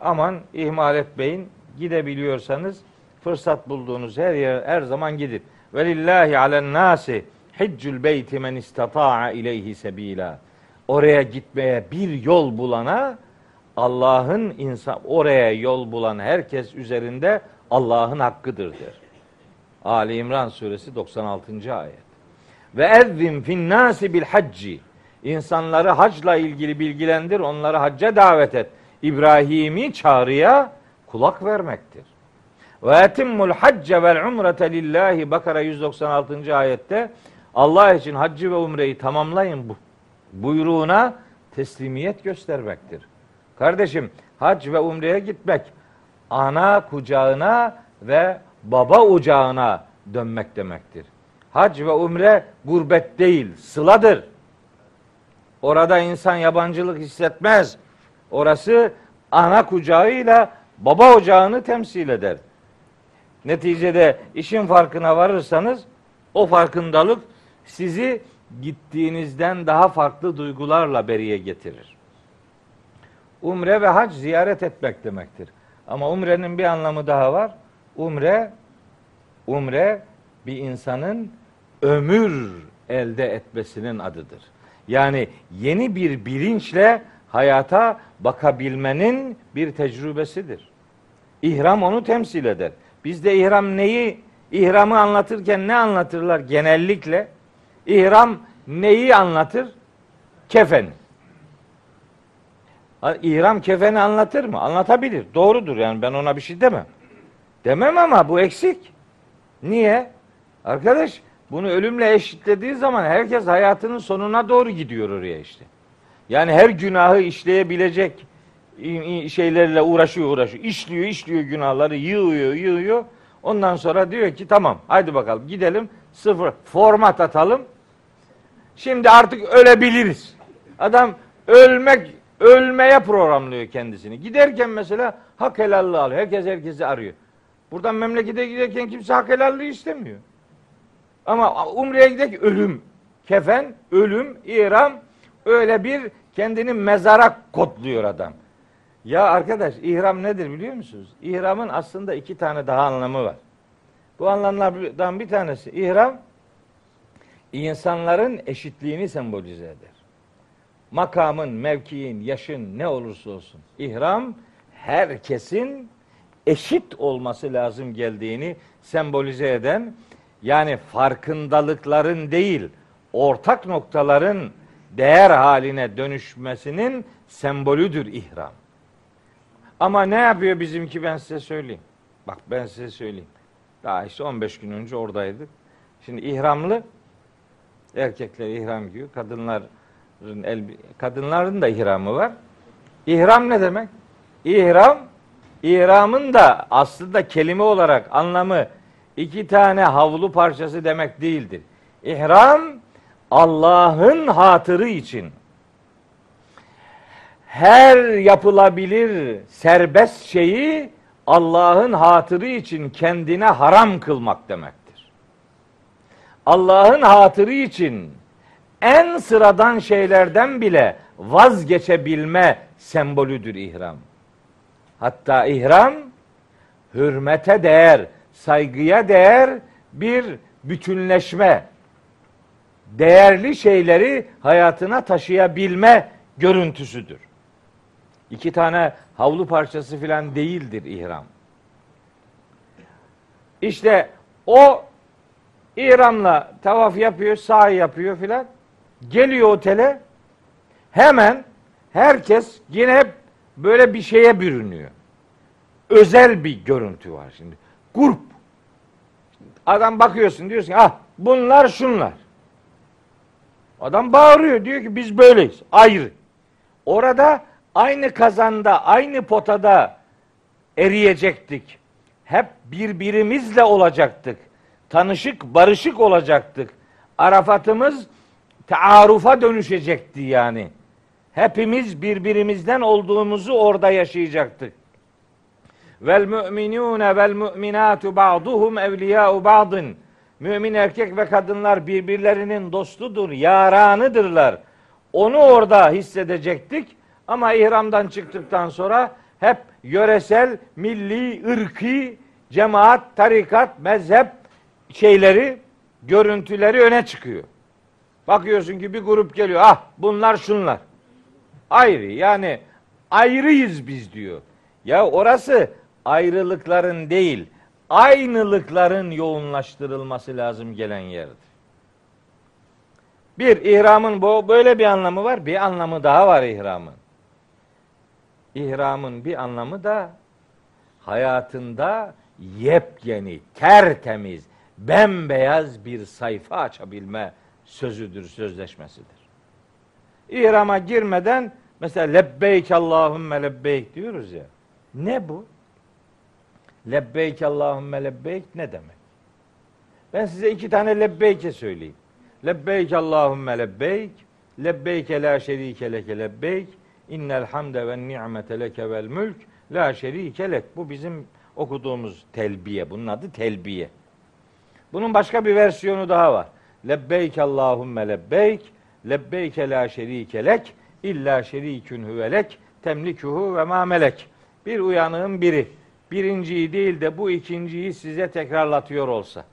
Aman ihmal etmeyin. Gidebiliyorsanız fırsat bulduğunuz her yer her zaman gidin. Ve lillahi alen nasi hiccul beyti men istata'a ileyhi sebila. Oraya gitmeye bir yol bulana Allah'ın insan oraya yol bulan herkes üzerinde Allah'ın hakkıdır der. Ali İmran suresi 96. ayet. Ve ezzin fin nasi bil hacci. İnsanları hacla ilgili bilgilendir, onları hacca davet et. İbrahimi çağrıya kulak vermektir. Ve etimmul hacce vel umrete lillahi Bakara 196. ayette Allah için haccı ve umreyi tamamlayın buyruğuna teslimiyet göstermektir. Kardeşim hac ve umreye gitmek ana kucağına ve baba ocağına dönmek demektir. Hac ve umre gurbet değil, sıladır. Orada insan yabancılık hissetmez. Orası ana kucağıyla baba ocağını temsil eder. Neticede işin farkına varırsanız o farkındalık sizi gittiğinizden daha farklı duygularla beriye getirir. Umre ve hac ziyaret etmek demektir. Ama umrenin bir anlamı daha var. Umre umre bir insanın ömür elde etmesinin adıdır. Yani yeni bir bilinçle hayata bakabilmenin bir tecrübesidir. İhram onu temsil eder. Bizde ihram neyi, ihramı anlatırken ne anlatırlar genellikle? İhram neyi anlatır? Kefen. İhram kefeni anlatır mı? Anlatabilir. Doğrudur yani ben ona bir şey demem. Demem ama bu eksik. Niye? Arkadaş bunu ölümle eşitlediği zaman herkes hayatının sonuna doğru gidiyor oraya işte. Yani her günahı işleyebilecek şeylerle uğraşıyor uğraşıyor. İşliyor işliyor günahları yığıyor yığıyor. Ondan sonra diyor ki tamam haydi bakalım gidelim sıfır format atalım. Şimdi artık ölebiliriz. Adam ölmek ölmeye programlıyor kendisini. Giderken mesela hak helallığı alıyor. Herkes herkesi arıyor. Buradan memlekete giderken kimse hak helallığı istemiyor. Ama umreye giderken ölüm, kefen, ölüm, ihram öyle bir kendini mezara kodluyor adam. Ya arkadaş ihram nedir biliyor musunuz? İhramın aslında iki tane daha anlamı var. Bu anlamlardan bir tanesi ihram insanların eşitliğini sembolize eder. Makamın, mevkiin, yaşın ne olursa olsun ihram herkesin eşit olması lazım geldiğini sembolize eden yani farkındalıkların değil ortak noktaların değer haline dönüşmesinin sembolüdür ihram. Ama ne yapıyor bizimki ben size söyleyeyim. Bak ben size söyleyeyim. Daha işte 15 gün önce oradaydık. Şimdi ihramlı erkekler ihram giyiyor. Kadınların el, kadınların da ihramı var. İhram ne demek? İhram İhramın da aslında kelime olarak anlamı iki tane havlu parçası demek değildir. İhram Allah'ın hatırı için her yapılabilir serbest şeyi Allah'ın hatırı için kendine haram kılmak demektir. Allah'ın hatırı için en sıradan şeylerden bile vazgeçebilme sembolüdür ihram. Hatta ihram hürmete değer, saygıya değer bir bütünleşme, değerli şeyleri hayatına taşıyabilme görüntüsüdür. İki tane havlu parçası filan değildir ihram. İşte o ihramla tavaf yapıyor, sahi yapıyor filan. Geliyor otele. Hemen herkes yine hep böyle bir şeye bürünüyor. Özel bir görüntü var şimdi. Grup. Adam bakıyorsun diyorsun ah bunlar şunlar. Adam bağırıyor diyor ki biz böyleyiz. Ayrı. Orada aynı kazanda, aynı potada eriyecektik. Hep birbirimizle olacaktık. Tanışık, barışık olacaktık. Arafatımız taarufa dönüşecekti yani. Hepimiz birbirimizden olduğumuzu orada yaşayacaktık. Vel müminune vel müminatu ba'duhum evliya'u ba'dın. Mümin erkek ve kadınlar birbirlerinin dostudur, yaranıdırlar. Onu orada hissedecektik ama ihramdan çıktıktan sonra hep yöresel, milli, ırki, cemaat, tarikat, mezhep şeyleri, görüntüleri öne çıkıyor. Bakıyorsun ki bir grup geliyor. Ah bunlar şunlar. Ayrı yani ayrıyız biz diyor. Ya orası ayrılıkların değil, aynılıkların yoğunlaştırılması lazım gelen yerdir. Bir, ihramın bu böyle bir anlamı var. Bir anlamı daha var ihramın. İhramın bir anlamı da hayatında yepyeni, tertemiz, bembeyaz bir sayfa açabilme sözüdür, sözleşmesidir. İhrama girmeden mesela lebbeyk Allahümme lebbeyk diyoruz ya. Ne bu? Lebbeyk Allahümme lebbeyk ne demek? Ben size iki tane lebbeyke söyleyeyim. Lebbeyk Allahümme lebbeyk, lebbeyke la şerike leke lebbeyk, innel hamde ve ni'mete leke vel mülk, la şerike lek. Bu bizim okuduğumuz telbiye. Bunun adı telbiye. Bunun başka bir versiyonu daha var. Lebbeyk Allahümme lebbeyk, lebbeyke la şerike lek, illa şerikün huvelek, temlikuhu ve ma melek. Bir uyanığın biri birinciyi değil de bu ikinciyi size tekrarlatıyor olsa.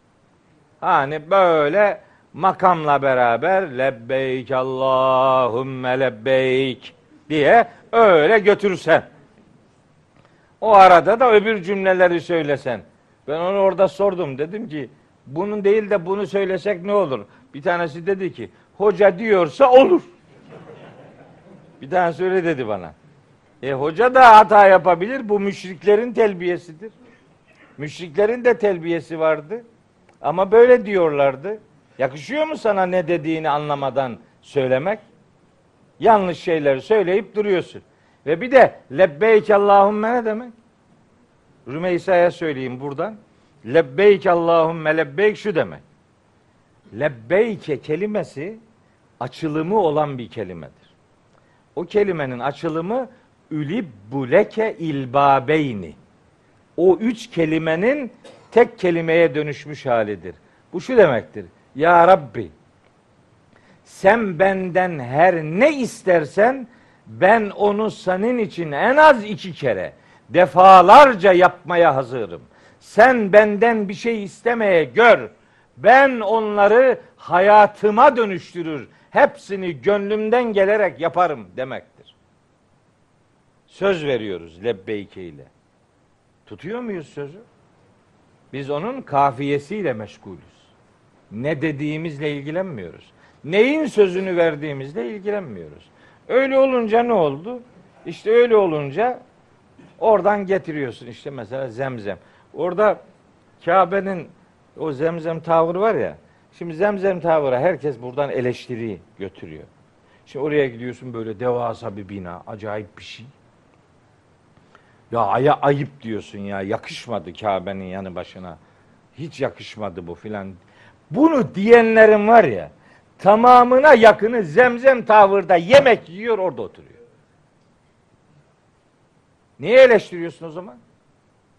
Hani böyle makamla beraber lebbeyk Allahümme lebbeyk diye öyle götürsen. O arada da öbür cümleleri söylesen. Ben onu orada sordum. Dedim ki bunun değil de bunu söylesek ne olur? Bir tanesi dedi ki hoca diyorsa olur. Bir tanesi öyle dedi bana. E hoca da hata yapabilir. Bu müşriklerin telbiyesidir. Müşriklerin de telbiyesi vardı. Ama böyle diyorlardı. Yakışıyor mu sana ne dediğini anlamadan söylemek? Yanlış şeyleri söyleyip duruyorsun. Ve bir de lebbeyk Allahümme ne demek? Rümeysa'ya söyleyeyim buradan. Lebbeyk Allahümme lebbeyk şu demek. Lebbeyke kelimesi açılımı olan bir kelimedir. O kelimenin açılımı ülibbuleke ilbabeyni. O üç kelimenin tek kelimeye dönüşmüş halidir. Bu şu demektir. Ya Rabbi sen benden her ne istersen ben onu senin için en az iki kere defalarca yapmaya hazırım. Sen benden bir şey istemeye gör. Ben onları hayatıma dönüştürür. Hepsini gönlümden gelerek yaparım demektir. Söz veriyoruz lebbeyke ile. Tutuyor muyuz sözü? Biz onun kafiyesiyle meşgulüz. Ne dediğimizle ilgilenmiyoruz. Neyin sözünü verdiğimizle ilgilenmiyoruz. Öyle olunca ne oldu? İşte öyle olunca oradan getiriyorsun işte mesela zemzem. Orada Kabe'nin o zemzem tavrı var ya. Şimdi zemzem tavrı herkes buradan eleştiri götürüyor. Şimdi oraya gidiyorsun böyle devasa bir bina, acayip bir şey. Ya aya ayıp diyorsun ya, yakışmadı Kabe'nin yanı başına. Hiç yakışmadı bu filan. Bunu diyenlerin var ya, tamamına yakını zemzem tavırda yemek yiyor orada oturuyor. Niye eleştiriyorsun o zaman?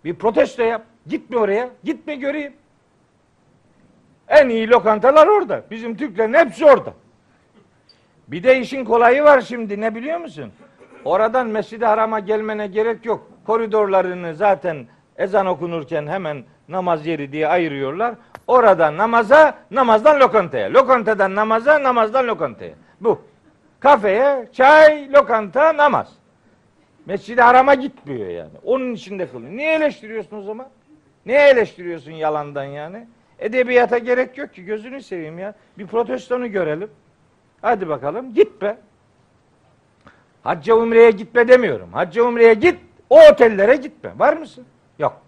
Bir protesto yap. Gitme oraya. Gitme göreyim. En iyi lokantalar orada. Bizim Türklerin hepsi orada. Bir de işin kolayı var şimdi ne biliyor musun? Oradan Mescid-i Haram'a gelmene gerek yok. Koridorlarını zaten ezan okunurken hemen namaz yeri diye ayırıyorlar. Oradan namaza, namazdan lokantaya. Lokantadan namaza, namazdan lokantaya. Bu. Kafeye, çay, lokanta, namaz. Mescid-i Haram'a gitmiyor yani. Onun içinde kılıyor. Niye eleştiriyorsun o zaman? Niye eleştiriyorsun yalandan yani? Edebiyata gerek yok ki gözünü seveyim ya. Bir protestonu görelim. Hadi bakalım git be. Hacca umreye gitme demiyorum. Hacca umreye git, o otellere gitme. Var mısın? Yok.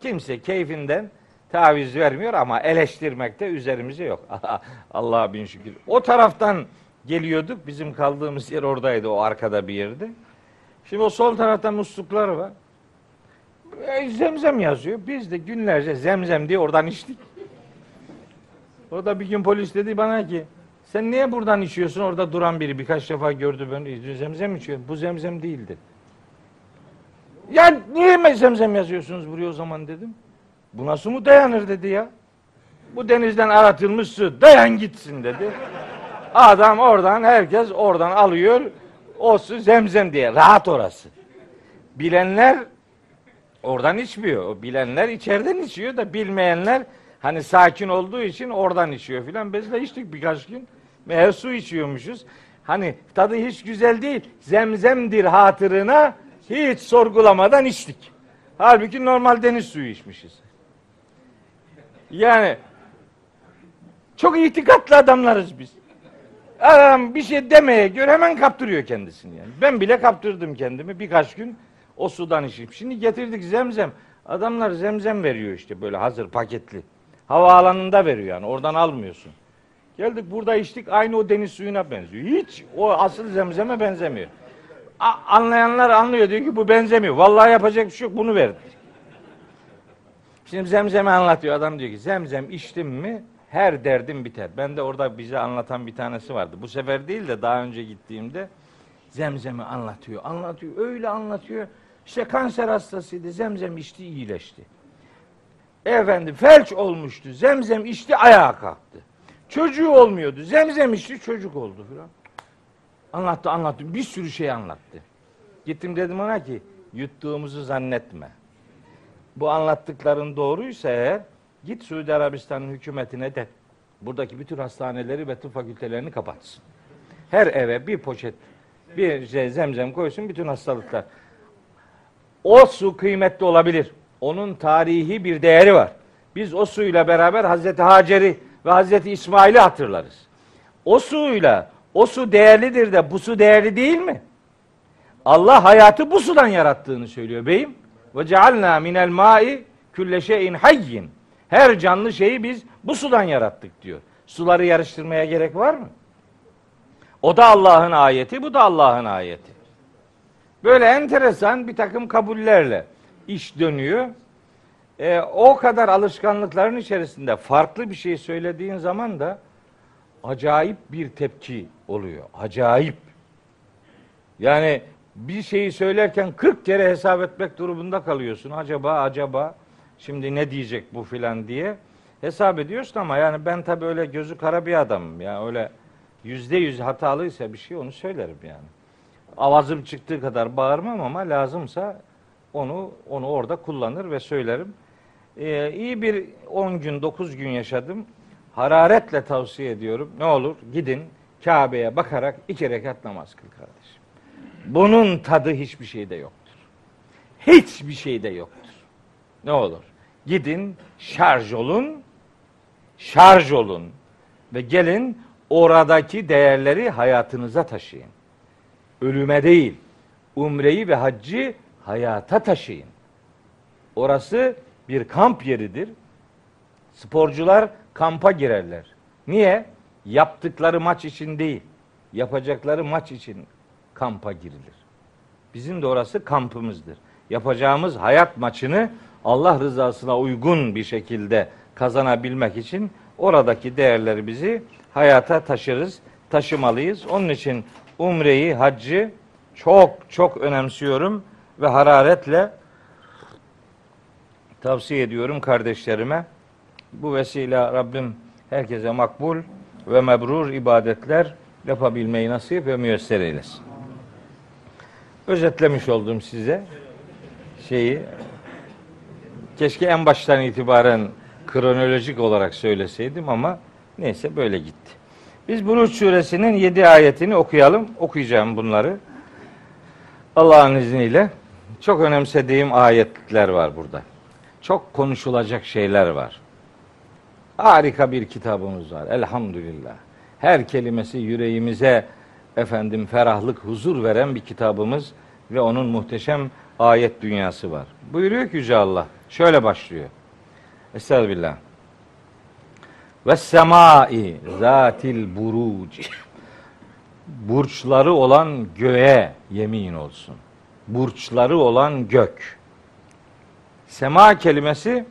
Kimse keyfinden taviz vermiyor ama eleştirmekte üzerimize yok. Allah'a bin şükür. O taraftan geliyorduk. Bizim kaldığımız yer oradaydı. O arkada bir yerde. Şimdi o sol tarafta musluklar var. E, zemzem yazıyor. Biz de günlerce zemzem diye oradan içtik. Orada bir gün polis dedi bana ki sen niye buradan içiyorsun? Orada duran biri birkaç defa gördü ben zemzem içiyorum. Bu zemzem değildi. Ya niye zemzem yazıyorsunuz buraya o zaman dedim. Bu nasıl mı dayanır dedi ya. Bu denizden aratılmış su dayan gitsin dedi. Adam oradan herkes oradan alıyor. O zemzem diye. Rahat orası. Bilenler oradan içmiyor. O bilenler içeriden içiyor da bilmeyenler hani sakin olduğu için oradan içiyor filan. Biz de içtik birkaç gün. Meğer su içiyormuşuz. Hani tadı hiç güzel değil. Zemzemdir hatırına hiç sorgulamadan içtik. Halbuki normal deniz suyu içmişiz. Yani çok itikatlı adamlarız biz. Adam bir şey demeye göre hemen kaptırıyor kendisini yani. Ben bile kaptırdım kendimi birkaç gün o sudan içip. Şimdi getirdik zemzem. Adamlar zemzem veriyor işte böyle hazır paketli. Havaalanında veriyor yani oradan almıyorsun. Geldik burada içtik aynı o deniz suyuna benziyor. Hiç o asıl zemzeme benzemiyor. A- anlayanlar anlıyor diyor ki bu benzemiyor. Vallahi yapacak bir şey yok bunu verdi. Şimdi zemzemi anlatıyor adam diyor ki zemzem içtim mi her derdim biter. Ben de orada bize anlatan bir tanesi vardı. Bu sefer değil de daha önce gittiğimde zemzemi anlatıyor. Anlatıyor öyle anlatıyor. İşte kanser hastasıydı zemzem içti iyileşti. Efendim felç olmuştu zemzem içti ayağa kalktı. Çocuğu olmuyordu. Zemzem içti çocuk oldu filan. Anlattı anlattı. Bir sürü şey anlattı. Gittim dedim ona ki yuttuğumuzu zannetme. Bu anlattıkların doğruysa eğer git Suudi Arabistan'ın hükümetine de buradaki bütün hastaneleri ve tıp fakültelerini kapatsın. Her eve bir poşet bir şey zemzem koysun bütün hastalıklar. O su kıymetli olabilir. Onun tarihi bir değeri var. Biz o suyla beraber Hazreti Hacer'i ve Hazreti İsmail'i hatırlarız. O suyla o su değerlidir de bu su değerli değil mi? Allah hayatı bu sudan yarattığını söylüyor beyim. Ve cealna minel mai külle şeyin hayyin. Her canlı şeyi biz bu sudan yarattık diyor. Suları yarıştırmaya gerek var mı? O da Allah'ın ayeti, bu da Allah'ın ayeti. Böyle enteresan bir takım kabullerle iş dönüyor. Ee, o kadar alışkanlıkların içerisinde farklı bir şey söylediğin zaman da acayip bir tepki oluyor. Acayip. Yani bir şeyi söylerken 40 kere hesap etmek durumunda kalıyorsun. Acaba acaba şimdi ne diyecek bu filan diye hesap ediyorsun ama yani ben tabii öyle gözü kara bir adamım. Yani öyle yüzde yüz hatalıysa bir şey onu söylerim yani. Avazım çıktığı kadar bağırmam ama lazımsa onu onu orada kullanır ve söylerim. Ee, iyi bir 10 gün 9 gün yaşadım. Hararetle tavsiye ediyorum. Ne olur gidin Kabe'ye bakarak iki rekat namaz kıl kardeşim. Bunun tadı hiçbir şeyde yoktur. Hiçbir şeyde yoktur. Ne olur? Gidin şarj olun, şarj olun ve gelin oradaki değerleri hayatınıza taşıyın. Ölüme değil, umreyi ve haccı hayata taşıyın. Orası bir kamp yeridir. Sporcular kampa girerler. Niye? Yaptıkları maç için değil, yapacakları maç için kampa girilir. Bizim de orası kampımızdır. Yapacağımız hayat maçını Allah rızasına uygun bir şekilde kazanabilmek için oradaki değerleri bizi hayata taşırız, taşımalıyız. Onun için umreyi, haccı çok çok önemsiyorum ve hararetle tavsiye ediyorum kardeşlerime. Bu vesile Rabbim herkese makbul ve mebrur ibadetler yapabilmeyi nasip ve müyesser eylesin. Özetlemiş oldum size şeyi. Keşke en baştan itibaren kronolojik olarak söyleseydim ama neyse böyle gitti. Biz Buruç suresinin 7 ayetini okuyalım. Okuyacağım bunları. Allah'ın izniyle. Çok önemsediğim ayetler var burada. Çok konuşulacak şeyler var. Harika bir kitabımız var. Elhamdülillah. Her kelimesi yüreğimize efendim ferahlık, huzur veren bir kitabımız ve onun muhteşem ayet dünyası var. Buyuruyor ki Yüce Allah. Şöyle başlıyor. Estağfirullah. Ve semai zatil buruc. Burçları olan göğe yemin olsun. Burçları olan gök. Sema kelimesi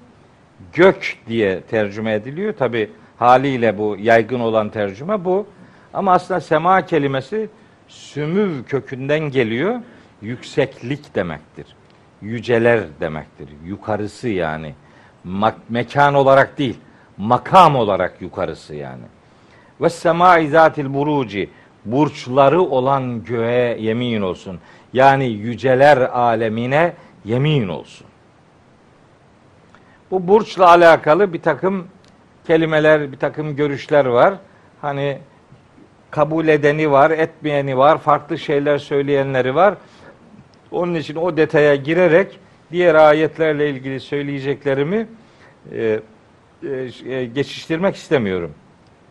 gök diye tercüme ediliyor. Tabi haliyle bu yaygın olan tercüme bu. Ama aslında sema kelimesi sümüv kökünden geliyor. Yükseklik demektir. Yüceler demektir. Yukarısı yani. Mak- mekan olarak değil, makam olarak yukarısı yani. Ve sema izatil buruci burçları olan göğe yemin olsun. Yani yüceler alemine yemin olsun. Bu burçla alakalı bir takım kelimeler, bir takım görüşler var. Hani kabul edeni var, etmeyeni var, farklı şeyler söyleyenleri var. Onun için o detaya girerek diğer ayetlerle ilgili söyleyeceklerimi e, e, geçiştirmek istemiyorum.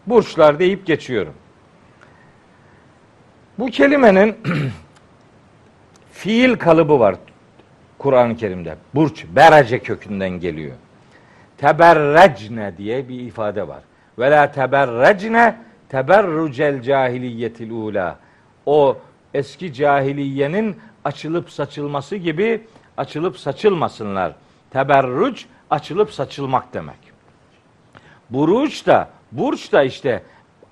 Burçlar deyip geçiyorum. Bu kelimenin fiil kalıbı var Kur'an-ı Kerim'de. Burç, berace kökünden geliyor. Teberrecne diye bir ifade var. Ve la teberrecne teberrucel cahiliyetil ula. O eski cahiliyenin açılıp saçılması gibi açılıp saçılmasınlar. Teberruc açılıp saçılmak demek. Buruç da burç da işte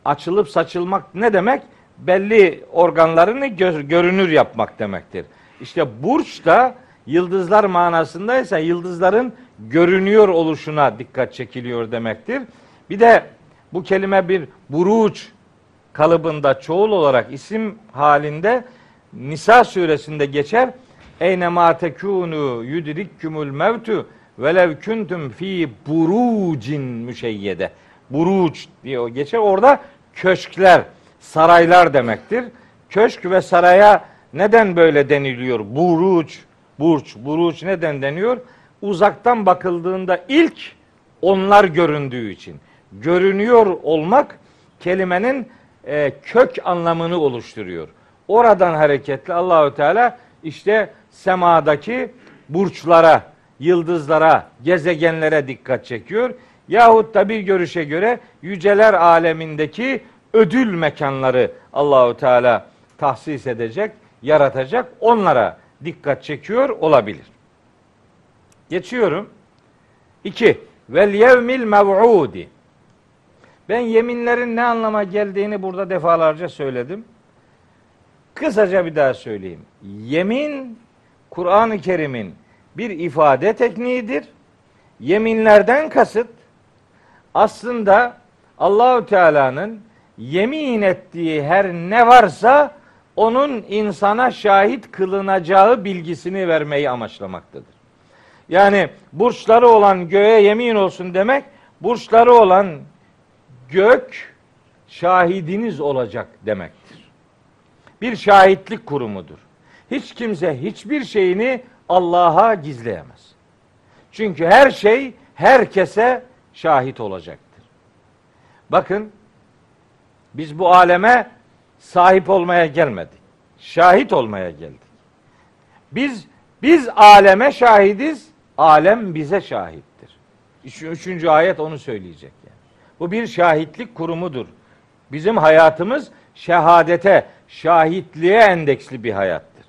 açılıp saçılmak ne demek? Belli organlarını gö- görünür yapmak demektir. İşte burç da yıldızlar manasındaysa yıldızların görünüyor oluşuna dikkat çekiliyor demektir. Bir de bu kelime bir buruç kalıbında çoğul olarak isim halinde Nisa suresinde geçer. Eyne ma tekunu yudrikkumul mevtu velev kuntum fi burucin müşeyyede. Buruç diye geçer. Orada köşkler, saraylar demektir. Köşk ve saraya neden böyle deniliyor? Buruç, burç, buruç neden deniyor? Uzaktan bakıldığında ilk onlar göründüğü için. Görünüyor olmak kelimenin e, kök anlamını oluşturuyor. Oradan hareketle Allahü Teala işte semadaki burçlara, yıldızlara, gezegenlere dikkat çekiyor. Yahut da bir görüşe göre yüceler alemindeki ödül mekanları Allahü Teala tahsis edecek, yaratacak. Onlara dikkat çekiyor olabilir. Geçiyorum. 2. Vel yevmil mev'udi. Ben yeminlerin ne anlama geldiğini burada defalarca söyledim. Kısaca bir daha söyleyeyim. Yemin Kur'an-ı Kerim'in bir ifade tekniğidir. Yeminlerden kasıt aslında Allahü Teala'nın yemin ettiği her ne varsa onun insana şahit kılınacağı bilgisini vermeyi amaçlamaktadır. Yani burçları olan göğe yemin olsun demek, burçları olan gök şahidiniz olacak demektir. Bir şahitlik kurumudur. Hiç kimse hiçbir şeyini Allah'a gizleyemez. Çünkü her şey herkese şahit olacaktır. Bakın Biz bu aleme sahip olmaya gelmedik. Şahit olmaya geldik. Biz biz aleme şahidiz, alem bize şahittir. Üç, üçüncü ayet onu söyleyecek yani. Bu bir şahitlik kurumudur. Bizim hayatımız şehadete, şahitliğe endeksli bir hayattır.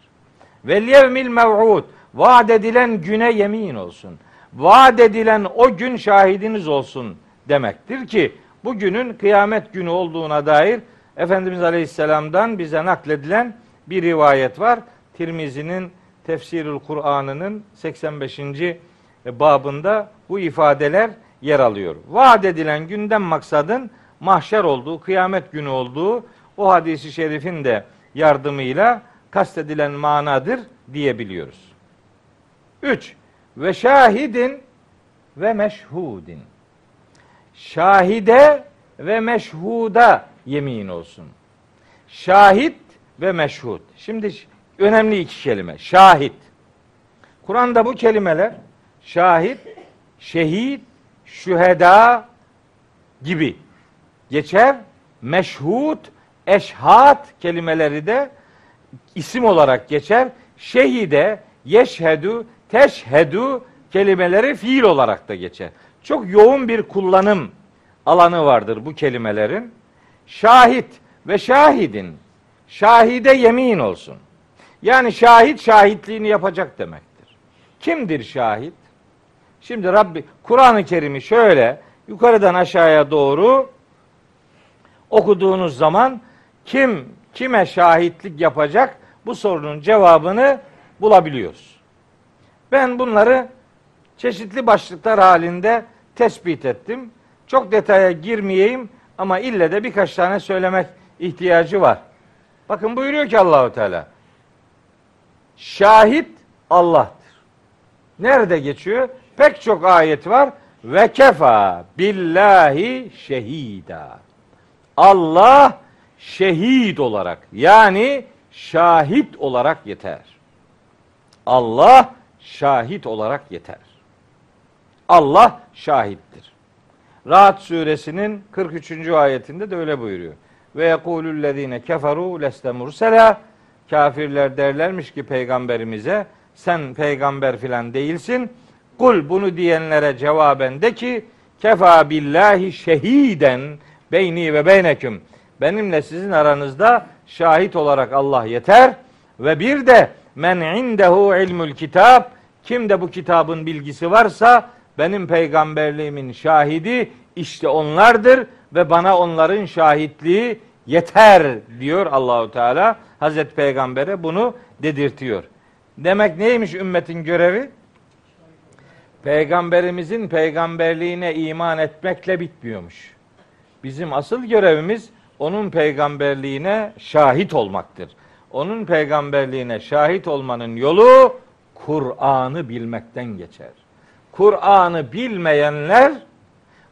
Ve yevmil mev'ud vaat edilen güne yemin olsun. Vaat edilen o gün şahidiniz olsun demektir ki bu günün kıyamet günü olduğuna dair Efendimiz Aleyhisselam'dan bize nakledilen bir rivayet var. Tirmizi'nin Tefsirül Kur'an'ının 85. babında bu ifadeler yer alıyor. Vaat edilen günden maksadın mahşer olduğu, kıyamet günü olduğu o hadisi şerifin de yardımıyla kastedilen manadır diyebiliyoruz. 3. Ve şahidin ve meşhudin. Şahide ve meşhuda yemin olsun. Şahit ve meşhud. Şimdi önemli iki kelime. Şahit. Kur'an'da bu kelimeler şahit, şehit, şüheda gibi geçer. Meşhud, eşhat kelimeleri de isim olarak geçer. Şehide, yeşhedü, teşhedü kelimeleri fiil olarak da geçer. Çok yoğun bir kullanım alanı vardır bu kelimelerin. Şahit ve şahidin. Şahide yemin olsun. Yani şahit şahitliğini yapacak demektir. Kimdir şahit? Şimdi Rabbi Kur'an-ı Kerim'i şöyle yukarıdan aşağıya doğru okuduğunuz zaman kim kime şahitlik yapacak bu sorunun cevabını bulabiliyoruz. Ben bunları çeşitli başlıklar halinde tespit ettim. Çok detaya girmeyeyim ama ille de birkaç tane söylemek ihtiyacı var. Bakın buyuruyor ki Allahu Teala. Şahit Allah'tır. Nerede geçiyor? Pek çok ayet var. Ve kefa billahi şehida. Allah şehit olarak yani şahit olarak yeter. Allah şahit olarak yeter. Allah şahittir. Rahat suresinin 43. ayetinde de öyle buyuruyor. Ve yekulüllezine keferu leste mursela kafirler derlermiş ki peygamberimize sen peygamber filan değilsin. Kul bunu diyenlere cevaben de ki kefa billahi şehiden beyni ve beyneküm. Benimle sizin aranızda şahit olarak Allah yeter ve bir de men indehu ilmul kitap kimde bu kitabın bilgisi varsa benim peygamberliğimin şahidi işte onlardır ve bana onların şahitliği yeter diyor Allahu Teala. Hazreti Peygamber'e bunu dedirtiyor. Demek neymiş ümmetin görevi? Peygamberimizin peygamberliğine iman etmekle bitmiyormuş. Bizim asıl görevimiz onun peygamberliğine şahit olmaktır. Onun peygamberliğine şahit olmanın yolu Kur'an'ı bilmekten geçer. Kur'an'ı bilmeyenler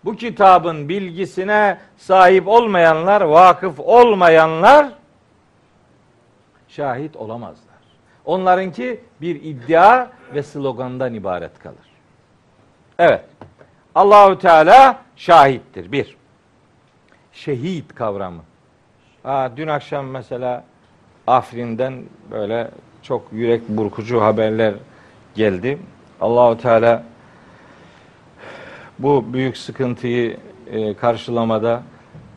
bu kitabın bilgisine sahip olmayanlar, vakıf olmayanlar şahit olamazlar. Onlarınki bir iddia ve slogandan ibaret kalır. Evet. Allahü Teala şahittir. Bir. Şehit kavramı. Aa, dün akşam mesela Afrin'den böyle çok yürek burkucu haberler geldi. Allahu Teala bu büyük sıkıntıyı e, karşılamada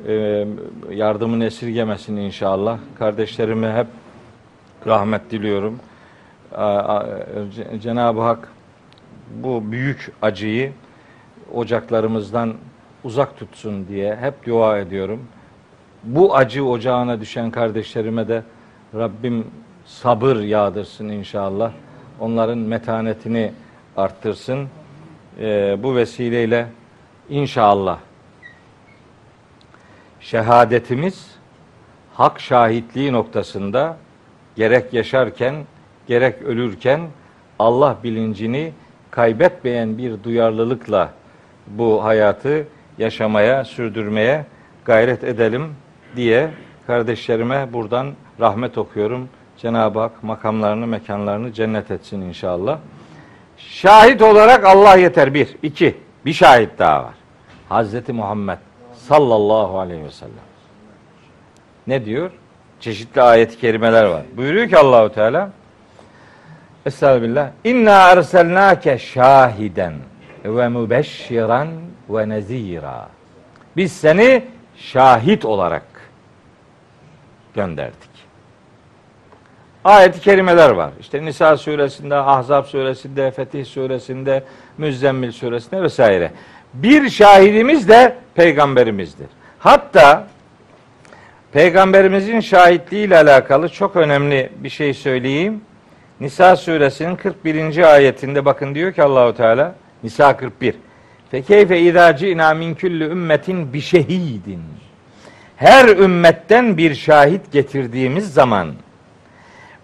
e, yardımını esirgemesin inşallah. Kardeşlerime hep rahmet diliyorum. Cenab-ı Hak bu büyük acıyı ocaklarımızdan uzak tutsun diye hep dua ediyorum. Bu acı ocağına düşen kardeşlerime de Rabbim sabır yağdırsın inşallah. Onların metanetini arttırsın. Ee, bu vesileyle inşallah şehadetimiz hak şahitliği noktasında gerek yaşarken gerek ölürken Allah bilincini kaybetmeyen bir duyarlılıkla bu hayatı yaşamaya, sürdürmeye gayret edelim diye kardeşlerime buradan rahmet okuyorum. Cenab-ı Hak makamlarını, mekanlarını cennet etsin inşallah. Şahit olarak Allah yeter bir. iki. Bir şahit daha var. Hazreti Muhammed sallallahu aleyhi ve sellem. Ne diyor? Çeşitli ayet-i kerimeler var. Buyuruyor ki Allahu Teala Estağfirullah. İnna erselnake şahiden ve mübeşşiran ve nezira. Biz seni şahit olarak gönderdik. Ayet-i kerimeler var. İşte Nisa suresinde, Ahzab suresinde, Fetih suresinde, Müzzemmil suresinde vesaire. Bir şahidimiz de peygamberimizdir. Hatta peygamberimizin şahitliği ile alakalı çok önemli bir şey söyleyeyim. Nisa suresinin 41. ayetinde bakın diyor ki Allahu Teala Nisa 41. Fe keyfe izâ ci'nâ min kulli ümmetin bi şehidin. Her ümmetten bir şahit getirdiğimiz zaman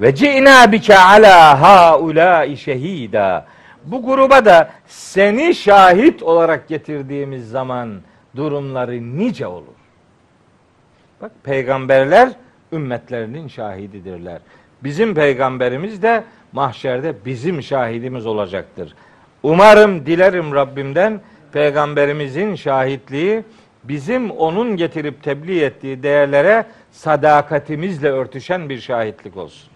ve ci'nâ bike alâ haulâi şehîdâ. Bu gruba da seni şahit olarak getirdiğimiz zaman durumları nice olur. Bak peygamberler ümmetlerinin şahididirler. Bizim peygamberimiz de mahşerde bizim şahidimiz olacaktır. Umarım, dilerim Rabbimden peygamberimizin şahitliği bizim onun getirip tebliğ ettiği değerlere sadakatimizle örtüşen bir şahitlik olsun.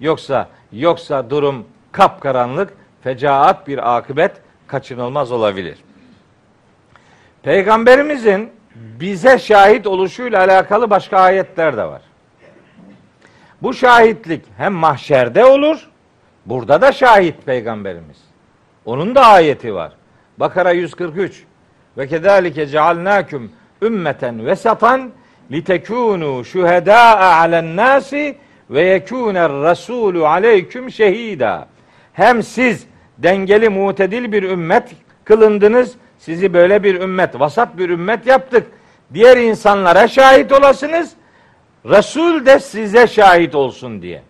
Yoksa yoksa durum kapkaranlık, fecaat bir akıbet kaçınılmaz olabilir. Peygamberimizin bize şahit oluşuyla alakalı başka ayetler de var. Bu şahitlik hem mahşerde olur, burada da şahit peygamberimiz. Onun da ayeti var. Bakara 143. Ve kedalike cealnakum ümmeten vesatan litekunu şuhedâ'a alen nasi ve yekûner rasûlü aleyküm şehida. Hem siz dengeli mutedil bir ümmet kılındınız. Sizi böyle bir ümmet, vasat bir ümmet yaptık. Diğer insanlara şahit olasınız. Resul de size şahit olsun diye.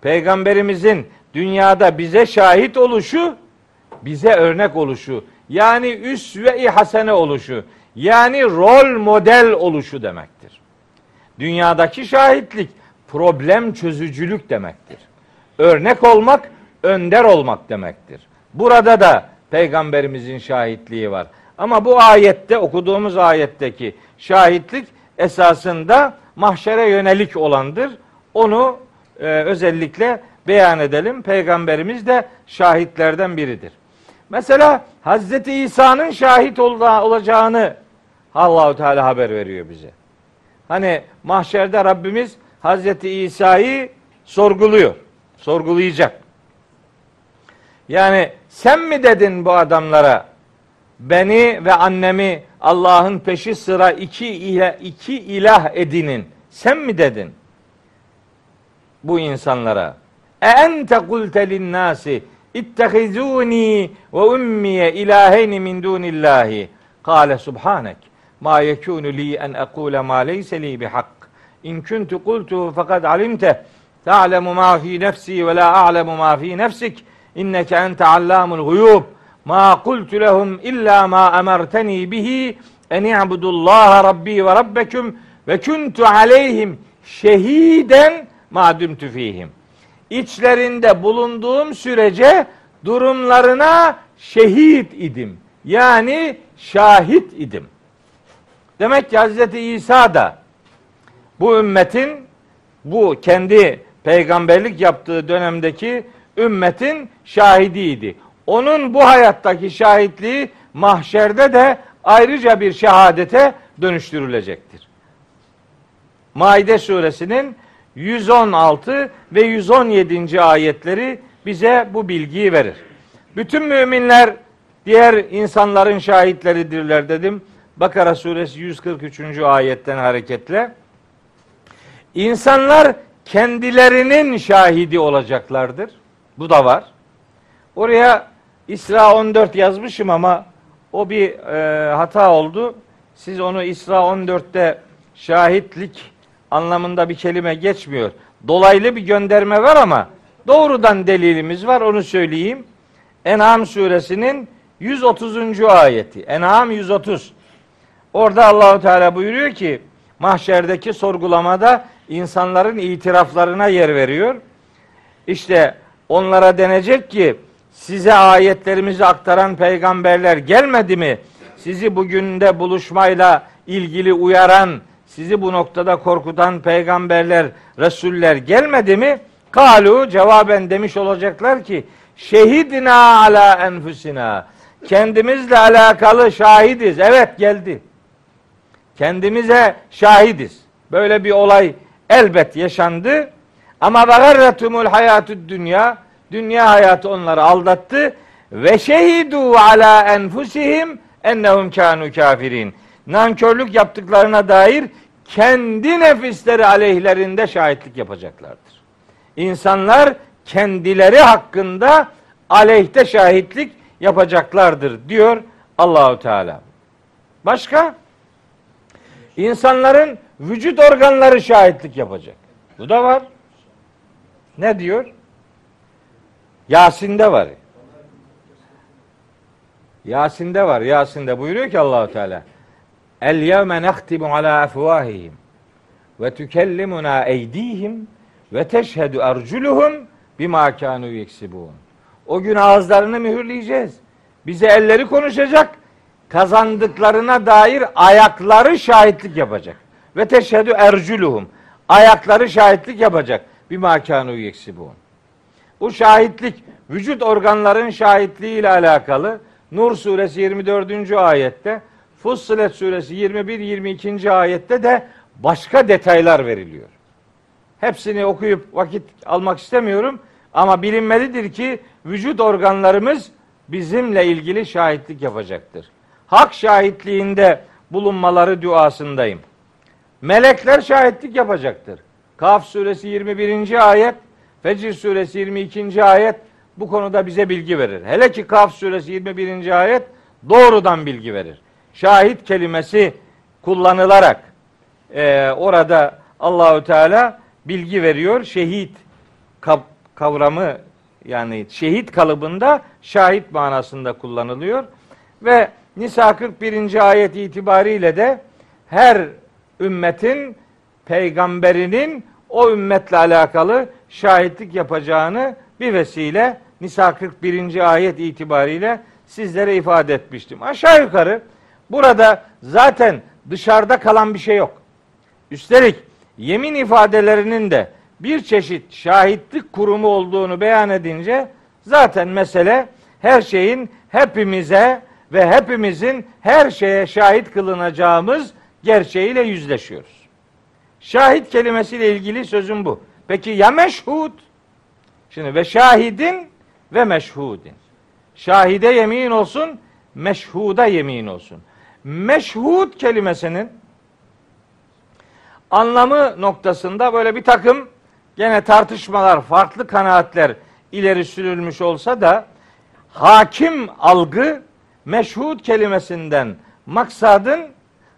Peygamberimizin dünyada bize şahit oluşu, bize örnek oluşu, yani üsve-i hasene oluşu, yani rol model oluşu demektir. Dünyadaki şahitlik problem çözücülük demektir. Örnek olmak, önder olmak demektir. Burada da peygamberimizin şahitliği var. Ama bu ayette okuduğumuz ayetteki şahitlik esasında mahşere yönelik olandır. Onu e, özellikle beyan edelim. Peygamberimiz de şahitlerden biridir. Mesela Hazreti İsa'nın şahit olacağını Allahu Teala haber veriyor bize. Hani mahşerde Rabbimiz Hazreti İsa'yı sorguluyor. Sorgulayacak. Yani sen mi dedin bu adamlara beni ve annemi Allah'ın peşi sıra iki ilah, iki ilah edinin. Sen mi dedin? Bu insanlara. E ente kulte linnâsi ittehizûni ve ummiye ilâheyni min dûnillâhi. Kâle subhanek. Ma yekûnu li en ekûle ma leyse li bihak. İn kuntu kultu fekad alimte. Ta'lemu ma fi nefsi ve la a'lemu ma fi nefsik. İnneke ente allamul guyub. Ma kultu lehum illa ma emerteni bihi en i'budullaha rabbi ve rabbekum ve kuntu aleyhim şehiden ma dumtu fihim. İçlerinde bulunduğum sürece durumlarına şehit idim. Yani şahit idim. Demek ki Hz. İsa da bu ümmetin bu kendi peygamberlik yaptığı dönemdeki ümmetin şahidiydi. Onun bu hayattaki şahitliği mahşerde de ayrıca bir şehadete dönüştürülecektir. Maide suresinin 116 ve 117. ayetleri bize bu bilgiyi verir. Bütün müminler diğer insanların şahitleridirler dedim. Bakara suresi 143. ayetten hareketle. İnsanlar kendilerinin şahidi olacaklardır. Bu da var. Oraya İsra 14 yazmışım ama o bir e, hata oldu. Siz onu İsra 14'te şahitlik anlamında bir kelime geçmiyor. Dolaylı bir gönderme var ama doğrudan delilimiz var onu söyleyeyim. En'am suresinin 130. ayeti. En'am 130. Orada Allahu Teala buyuruyor ki mahşerdeki sorgulamada insanların itiraflarına yer veriyor. İşte onlara denecek ki size ayetlerimizi aktaran peygamberler gelmedi mi? Sizi bugün de buluşmayla ilgili uyaran, sizi bu noktada korkutan peygamberler, resuller gelmedi mi? Kalu cevaben demiş olacaklar ki şehidina ala enfusina. Kendimizle alakalı şahidiz. Evet geldi. Kendimize şahidiz. Böyle bir olay elbet yaşandı. Ama garretumul hayatü dünya. Dünya hayatı onları aldattı. Ve şehidu ala enfusihim ennehum kanu kafirin. Nankörlük yaptıklarına dair kendi nefisleri aleyhlerinde şahitlik yapacaklardır. İnsanlar kendileri hakkında aleyhte şahitlik yapacaklardır diyor Allahu Teala. Başka? İnsanların vücut organları şahitlik yapacak. Bu da var. Ne diyor? Yasin'de var. Yasin'de var. Yasin'de buyuruyor ki Allahu Teala. El yevme nehtimu ala efvahihim ve tükellimuna eydihim ve teşhedü erculuhum bima kanu yeksibun. O gün ağızlarını mühürleyeceğiz. Bize elleri konuşacak. Kazandıklarına dair ayakları şahitlik yapacak. Ve teşhedü erculuhum. Ayakları şahitlik yapacak. Bima kanu yeksibun. Bu şahitlik vücut organların şahitliği ile alakalı Nur suresi 24. ayette, Fussilet suresi 21-22. ayette de başka detaylar veriliyor. Hepsini okuyup vakit almak istemiyorum ama bilinmelidir ki vücut organlarımız bizimle ilgili şahitlik yapacaktır. Hak şahitliğinde bulunmaları duasındayım. Melekler şahitlik yapacaktır. Kaf suresi 21. ayet, Fecr suresi 22. ayet bu konuda bize bilgi verir. Hele ki Kaf suresi 21. ayet doğrudan bilgi verir. Şahit kelimesi kullanılarak e, orada Allahü Teala bilgi veriyor. Şehit kavramı yani şehit kalıbında şahit manasında kullanılıyor. Ve Nisa 41. ayet itibariyle de her ümmetin peygamberinin o ümmetle alakalı şahitlik yapacağını bir vesile Nisa 41. ayet itibariyle sizlere ifade etmiştim. Aşağı yukarı burada zaten dışarıda kalan bir şey yok. Üstelik yemin ifadelerinin de bir çeşit şahitlik kurumu olduğunu beyan edince zaten mesele her şeyin hepimize ve hepimizin her şeye şahit kılınacağımız gerçeğiyle yüzleşiyoruz. Şahit kelimesiyle ilgili sözüm bu. Peki ya meşhud? Şimdi ve şahidin ve meşhudin. Şahide yemin olsun, meşhuda yemin olsun. Meşhud kelimesinin anlamı noktasında böyle bir takım gene tartışmalar, farklı kanaatler ileri sürülmüş olsa da hakim algı meşhud kelimesinden maksadın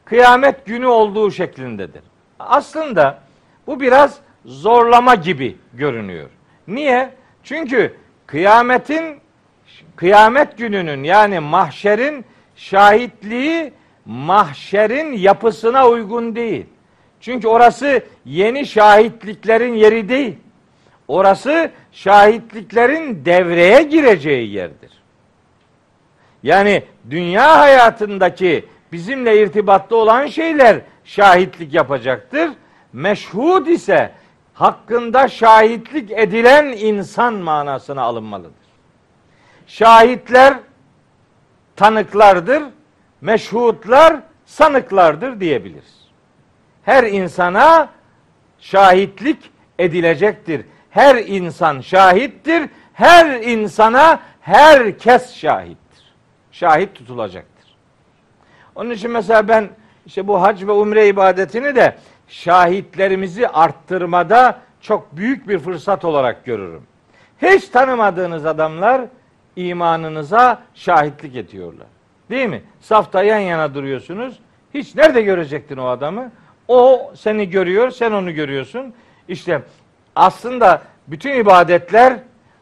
kıyamet günü olduğu şeklindedir. Aslında bu biraz zorlama gibi görünüyor. Niye? Çünkü kıyametin kıyamet gününün yani mahşerin şahitliği mahşerin yapısına uygun değil. Çünkü orası yeni şahitliklerin yeri değil. Orası şahitliklerin devreye gireceği yerdir. Yani dünya hayatındaki bizimle irtibatlı olan şeyler şahitlik yapacaktır. Meşhud ise hakkında şahitlik edilen insan manasına alınmalıdır. Şahitler tanıklardır, meşhutlar sanıklardır diyebiliriz. Her insana şahitlik edilecektir. Her insan şahittir. Her insana herkes şahittir. Şahit tutulacaktır. Onun için mesela ben işte bu hac ve umre ibadetini de şahitlerimizi arttırmada çok büyük bir fırsat olarak görürüm. Hiç tanımadığınız adamlar imanınıza şahitlik ediyorlar. Değil mi? Safta yan yana duruyorsunuz. Hiç nerede görecektin o adamı? O seni görüyor, sen onu görüyorsun. İşte aslında bütün ibadetler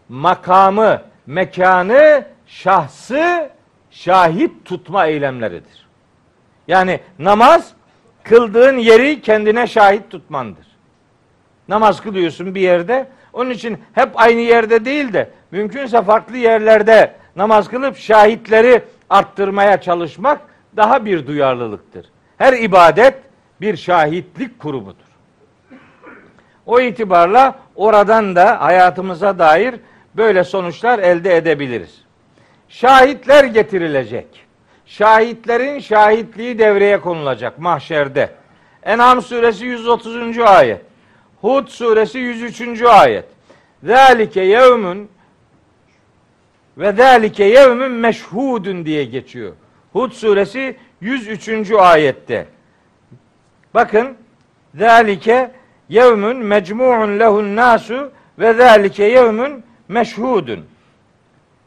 makamı, mekanı, şahsı şahit tutma eylemleridir. Yani namaz kıldığın yeri kendine şahit tutmandır. Namaz kılıyorsun bir yerde. Onun için hep aynı yerde değil de mümkünse farklı yerlerde namaz kılıp şahitleri arttırmaya çalışmak daha bir duyarlılıktır. Her ibadet bir şahitlik kurumudur. O itibarla oradan da hayatımıza dair böyle sonuçlar elde edebiliriz. Şahitler getirilecek. Şahitlerin şahitliği devreye konulacak mahşerde. En'am suresi 130. ayet. Hud suresi 103. ayet. Zalike yevmün ve zalike yevmün meşhudun diye geçiyor. Hud suresi 103. ayette. Bakın zalike yevmün mecmu'un lehun nasu ve zalike yevmün meşhudun.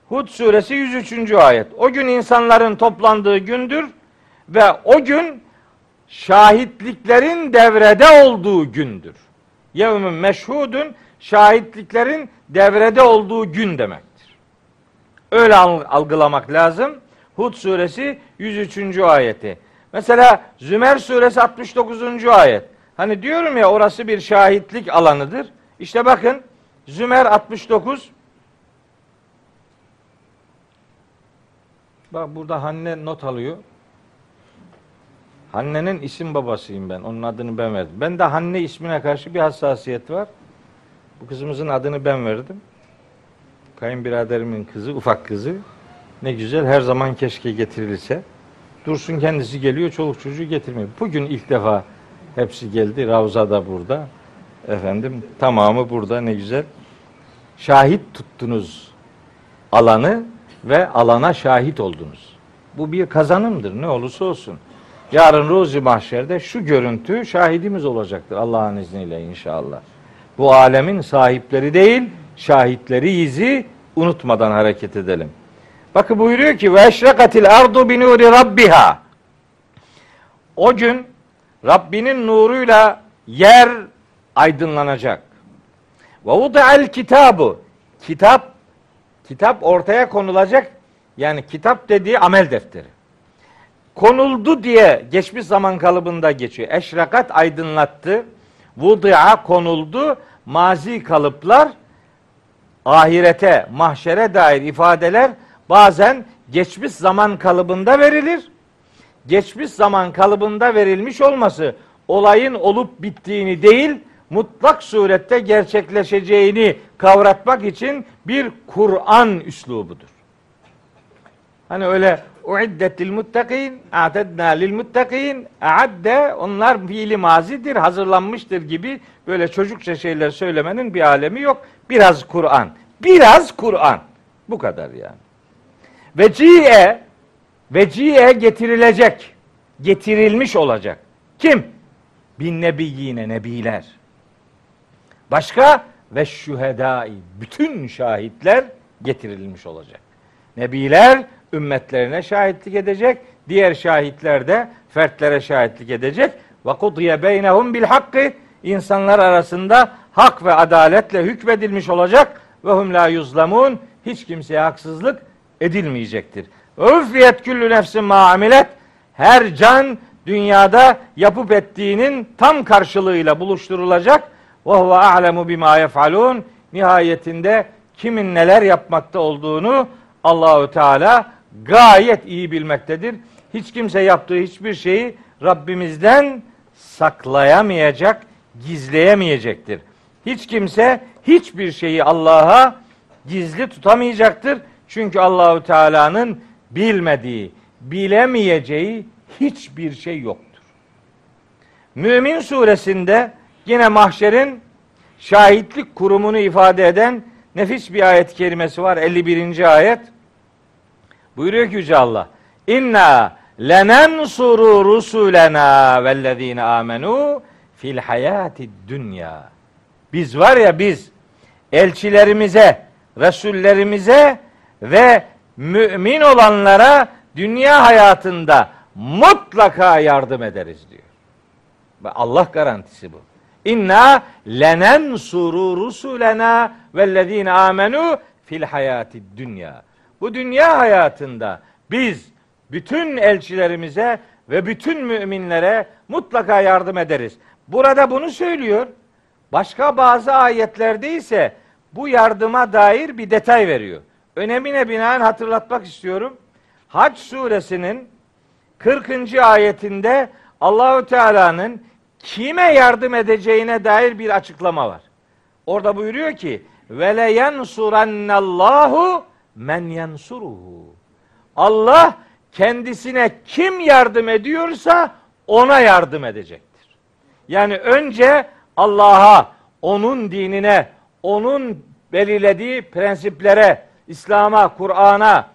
Hud suresi 103. ayet. O gün insanların toplandığı gündür ve o gün şahitliklerin devrede olduğu gündür. Yevmün meşhudun şahitliklerin devrede olduğu gün demektir. Öyle algılamak lazım. Hud suresi 103. ayeti. Mesela Zümer suresi 69. ayet. Hani diyorum ya orası bir şahitlik alanıdır. İşte bakın Zümer 69 Bak burada Hanne not alıyor. Hanne'nin isim babasıyım ben. Onun adını ben verdim. Ben de Hanne ismine karşı bir hassasiyet var. Bu kızımızın adını ben verdim. Kayınbiraderimin kızı, ufak kızı. Ne güzel her zaman keşke getirilse. Dursun kendisi geliyor, çoluk çocuğu getirmiyor. Bugün ilk defa hepsi geldi. Ravza da burada. Efendim tamamı burada ne güzel. Şahit tuttunuz alanı ve alana şahit oldunuz. Bu bir kazanımdır ne olursa olsun. Yarın ruzi mahşerde şu görüntü şahidimiz olacaktır Allah'ın izniyle inşallah. Bu alemin sahipleri değil, şahitleri izi unutmadan hareket edelim. Bakın buyuruyor ki ve eşrekatil ardu bi nuri rabbiha. O gün Rabbinin nuruyla yer aydınlanacak. Ve vuda'al kitabu. Kitap kitap ortaya konulacak. Yani kitap dediği amel defteri. Konuldu diye geçmiş zaman kalıbında geçiyor. Eşrakat aydınlattı. Vudu'a konuldu. Mazi kalıplar ahirete, mahşere dair ifadeler bazen geçmiş zaman kalıbında verilir. Geçmiş zaman kalıbında verilmiş olması olayın olup bittiğini değil, mutlak surette gerçekleşeceğini kavratmak için bir Kur'an üslubudur. Hani öyle uiddetil muttakin, a'tedna lil muttakin, a'adde onlar fiili mazidir, hazırlanmıştır gibi böyle çocukça şeyler söylemenin bir alemi yok. Biraz Kur'an. Biraz Kur'an. Bu kadar yani. Veciye veciye getirilecek. Getirilmiş olacak. Kim? Bin nebiyyine nebiler. Başka ve şühedai bütün şahitler getirilmiş olacak. Nebiler ümmetlerine şahitlik edecek, diğer şahitler de fertlere şahitlik edecek. Ve kudiye beynehum bil hakkı insanlar arasında hak ve adaletle hükmedilmiş olacak ve hum la yuzlamun hiç kimseye haksızlık edilmeyecektir. Üfiyet küllü nefsin ma amilet her can dünyada yapıp ettiğinin tam karşılığıyla buluşturulacak. Ve huve a'lemu bima yef'alun. Nihayetinde kimin neler yapmakta olduğunu Allahü Teala gayet iyi bilmektedir. Hiç kimse yaptığı hiçbir şeyi Rabbimizden saklayamayacak, gizleyemeyecektir. Hiç kimse hiçbir şeyi Allah'a gizli tutamayacaktır. Çünkü Allahü Teala'nın bilmediği, bilemeyeceği hiçbir şey yoktur. Mümin suresinde yine mahşerin şahitlik kurumunu ifade eden nefis bir ayet kerimesi var. 51. ayet. Buyuruyor ki Yüce Allah. İnna lenensuru rusulena vellezine amenu fil hayati dünya. Biz var ya biz elçilerimize, resullerimize ve mümin olanlara dünya hayatında mutlaka yardım ederiz diyor. Allah garantisi bu. İnna lenen suru rusulena vellezine amenu fil hayati dünya. Bu dünya hayatında biz bütün elçilerimize ve bütün müminlere mutlaka yardım ederiz. Burada bunu söylüyor. Başka bazı ayetlerde ise bu yardıma dair bir detay veriyor. Önemine binaen hatırlatmak istiyorum. Hac suresinin 40. ayetinde Allahü Teala'nın kime yardım edeceğine dair bir açıklama var. Orada buyuruyor ki ve le yensurannallahu men yensuruhu. Allah kendisine kim yardım ediyorsa ona yardım edecektir. Yani önce Allah'a, onun dinine, onun belirlediği prensiplere, İslam'a, Kur'an'a,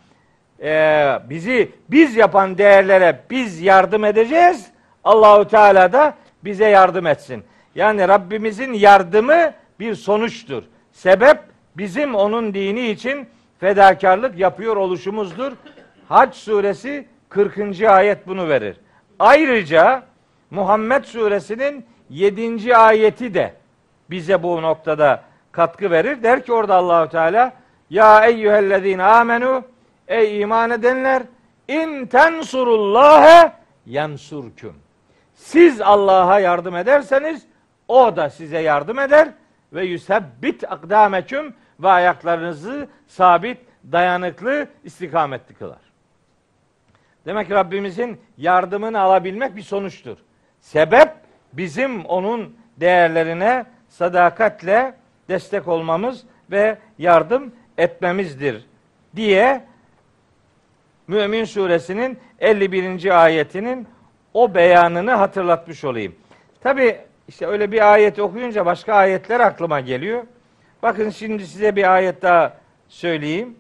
e, bizi biz yapan değerlere biz yardım edeceğiz. Allahu Teala da bize yardım etsin. Yani Rabbimizin yardımı bir sonuçtur. Sebep bizim onun dini için fedakarlık yapıyor oluşumuzdur. Hac suresi 40. ayet bunu verir. Ayrıca Muhammed suresinin 7. ayeti de bize bu noktada katkı verir. Der ki orada Allahu Teala ya eyyühellezine amenu ey iman edenler in tensurullâhe yansurküm. Siz Allah'a yardım ederseniz o da size yardım eder ve yusebbit akdameküm ve ayaklarınızı sabit, dayanıklı, istikametli kılar. Demek ki Rabbimizin yardımını alabilmek bir sonuçtur. Sebep bizim onun değerlerine sadakatle destek olmamız ve yardım etmemizdir diye Mümin suresinin 51. ayetinin o beyanını hatırlatmış olayım. Tabi işte öyle bir ayet okuyunca başka ayetler aklıma geliyor. Bakın şimdi size bir ayet daha söyleyeyim.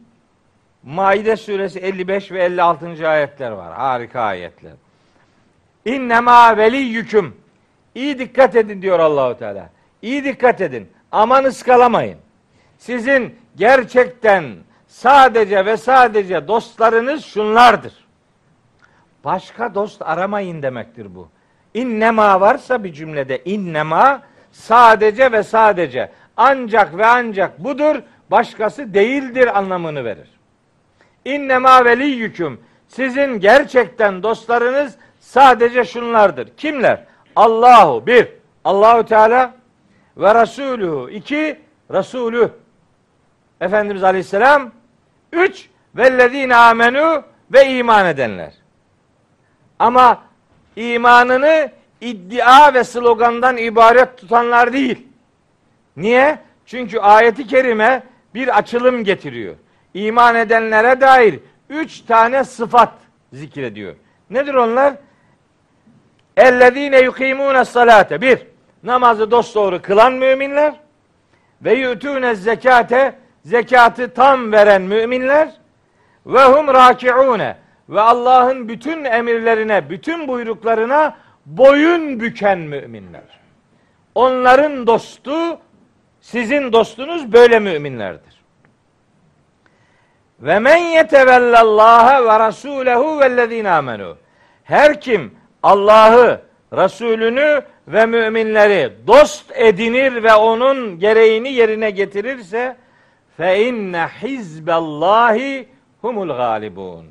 Maide suresi 55 ve 56. ayetler var. Harika ayetler. İnnemâ veliyyüküm. İyi dikkat edin diyor Allahu Teala. İyi dikkat edin. Aman ıskalamayın. Sizin gerçekten sadece ve sadece dostlarınız şunlardır. Başka dost aramayın demektir bu. İnnema varsa bir cümlede innema sadece ve sadece ancak ve ancak budur başkası değildir anlamını verir. İnnema veliyyüküm sizin gerçekten dostlarınız sadece şunlardır. Kimler? Allahu bir, Allahu Teala ve Resulü iki, Resulü Efendimiz Aleyhisselam üç, vellezine amenu ve iman edenler. Ama imanını iddia ve slogandan ibaret tutanlar değil. Niye? Çünkü ayeti kerime bir açılım getiriyor. İman edenlere dair üç tane sıfat zikrediyor. Nedir onlar? Ellezine yukimune salate. Bir, namazı dosdoğru kılan müminler ve yutune zekate zekatı tam veren müminler ve hum rakiune ve Allah'ın bütün emirlerine, bütün buyruklarına boyun büken müminler. Onların dostu sizin dostunuz böyle müminlerdir. Ve men yetevellallaha ve rasulehu vellezine amenu. Her kim Allah'ı, Resulünü ve müminleri dost edinir ve onun gereğini yerine getirirse fe inne hizbellahi humul galibun.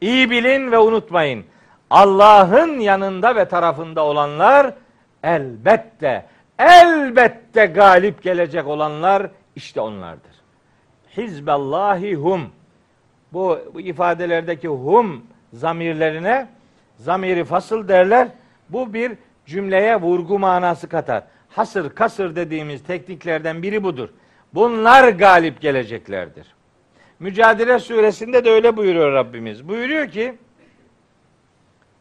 İyi bilin ve unutmayın. Allah'ın yanında ve tarafında olanlar elbette elbette galip gelecek olanlar işte onlardır. Hizbellahi hum. Bu, bu ifadelerdeki hum zamirlerine zamiri fasıl derler. Bu bir cümleye vurgu manası katar. Hasır, kasır dediğimiz tekniklerden biri budur. Bunlar galip geleceklerdir. Mücadele suresinde de öyle buyuruyor Rabbimiz. Buyuruyor ki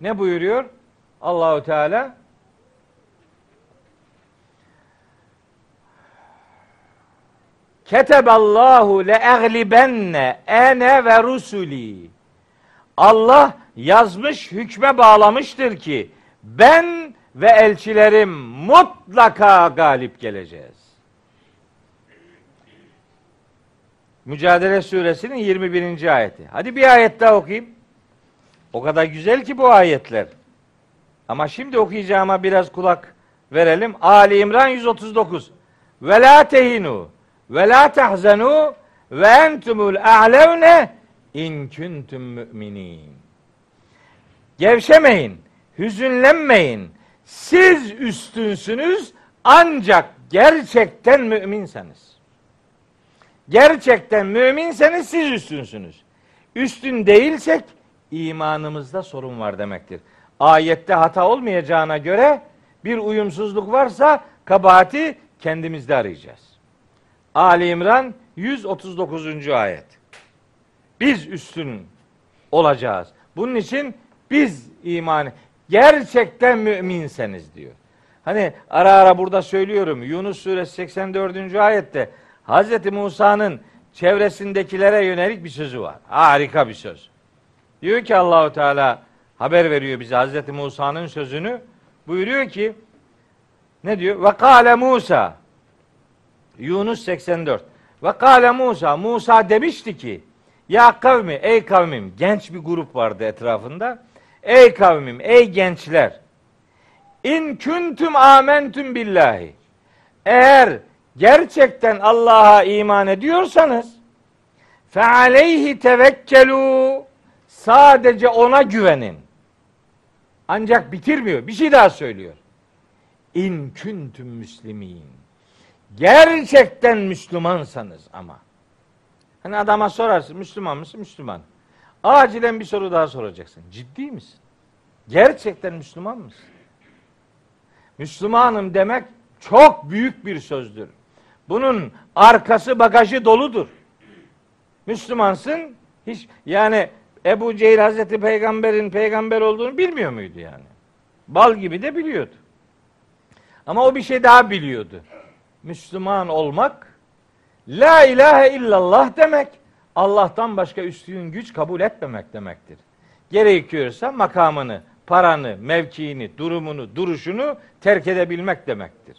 ne buyuruyor? Allahu Teala Keteballahu le eglibenne ene ve rusuli. Allah yazmış, hükme bağlamıştır ki ben ve elçilerim mutlaka galip geleceğiz. Mücadele suresinin 21. ayeti. Hadi bir ayet daha okuyayım. O kadar güzel ki bu ayetler. Ama şimdi okuyacağıma biraz kulak verelim. Ali İmran 139. Ve la tehinu ve la tahzenu ve entumul a'levne in kuntum müminin. Gevşemeyin, hüzünlenmeyin. Siz üstünsünüz ancak gerçekten müminseniz. Gerçekten müminseniz siz üstünsünüz. Üstün değilsek imanımızda sorun var demektir. Ayette hata olmayacağına göre bir uyumsuzluk varsa kabahati kendimizde arayacağız. Ali İmran 139. ayet. Biz üstün olacağız. Bunun için biz iman gerçekten müminseniz diyor. Hani ara ara burada söylüyorum Yunus suresi 84. ayette Hz. Musa'nın çevresindekilere yönelik bir sözü var. Harika bir söz. Diyor ki Allahu Teala haber veriyor bize Hz. Musa'nın sözünü. Buyuruyor ki ne diyor? Ve kâle Musa Yunus 84. Ve kâle Musa Musa demişti ki ya kavmi ey kavmim genç bir grup vardı etrafında. Ey kavmim ey gençler İn kuntum amentüm billahi. Eğer gerçekten Allah'a iman ediyorsanız fe aleyhi tevekkelu sadece ona güvenin. Ancak bitirmiyor. Bir şey daha söylüyor. İn kuntum müslimin. Gerçekten Müslümansanız ama. Hani adama sorarsın Müslüman mısın? Müslüman. Acilen bir soru daha soracaksın. Ciddi misin? Gerçekten Müslüman mısın? Müslümanım demek çok büyük bir sözdür. Bunun arkası bagajı doludur. Müslümansın hiç yani Ebu Cehil Hazreti Peygamber'in peygamber olduğunu bilmiyor muydu yani? Bal gibi de biliyordu. Ama o bir şey daha biliyordu. Müslüman olmak La ilahe illallah demek Allah'tan başka üstün güç kabul etmemek demektir. Gerekiyorsa makamını, paranı, mevkiini, durumunu, duruşunu terk edebilmek demektir.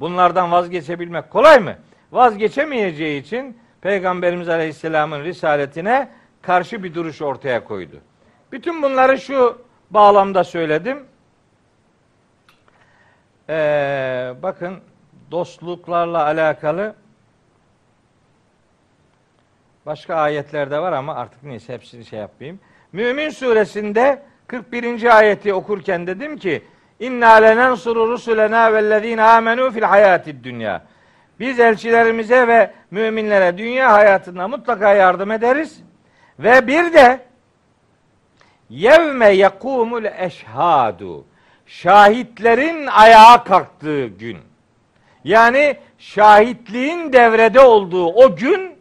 Bunlardan vazgeçebilmek kolay mı? Vazgeçemeyeceği için Peygamberimiz Aleyhisselam'ın risaletine karşı bir duruş ortaya koydu. Bütün bunları şu bağlamda söyledim. Ee, bakın dostluklarla alakalı başka ayetlerde var ama artık neyse hepsini şey yapmayayım. Mümin suresinde 41. ayeti okurken dedim ki İnna lenensuru rusulena vellezine amenu fil hayatid dünya. Biz elçilerimize ve müminlere dünya hayatında mutlaka yardım ederiz. Ve bir de yevme yakumul eşhadu. Şahitlerin ayağa kalktığı gün. Yani şahitliğin devrede olduğu o gün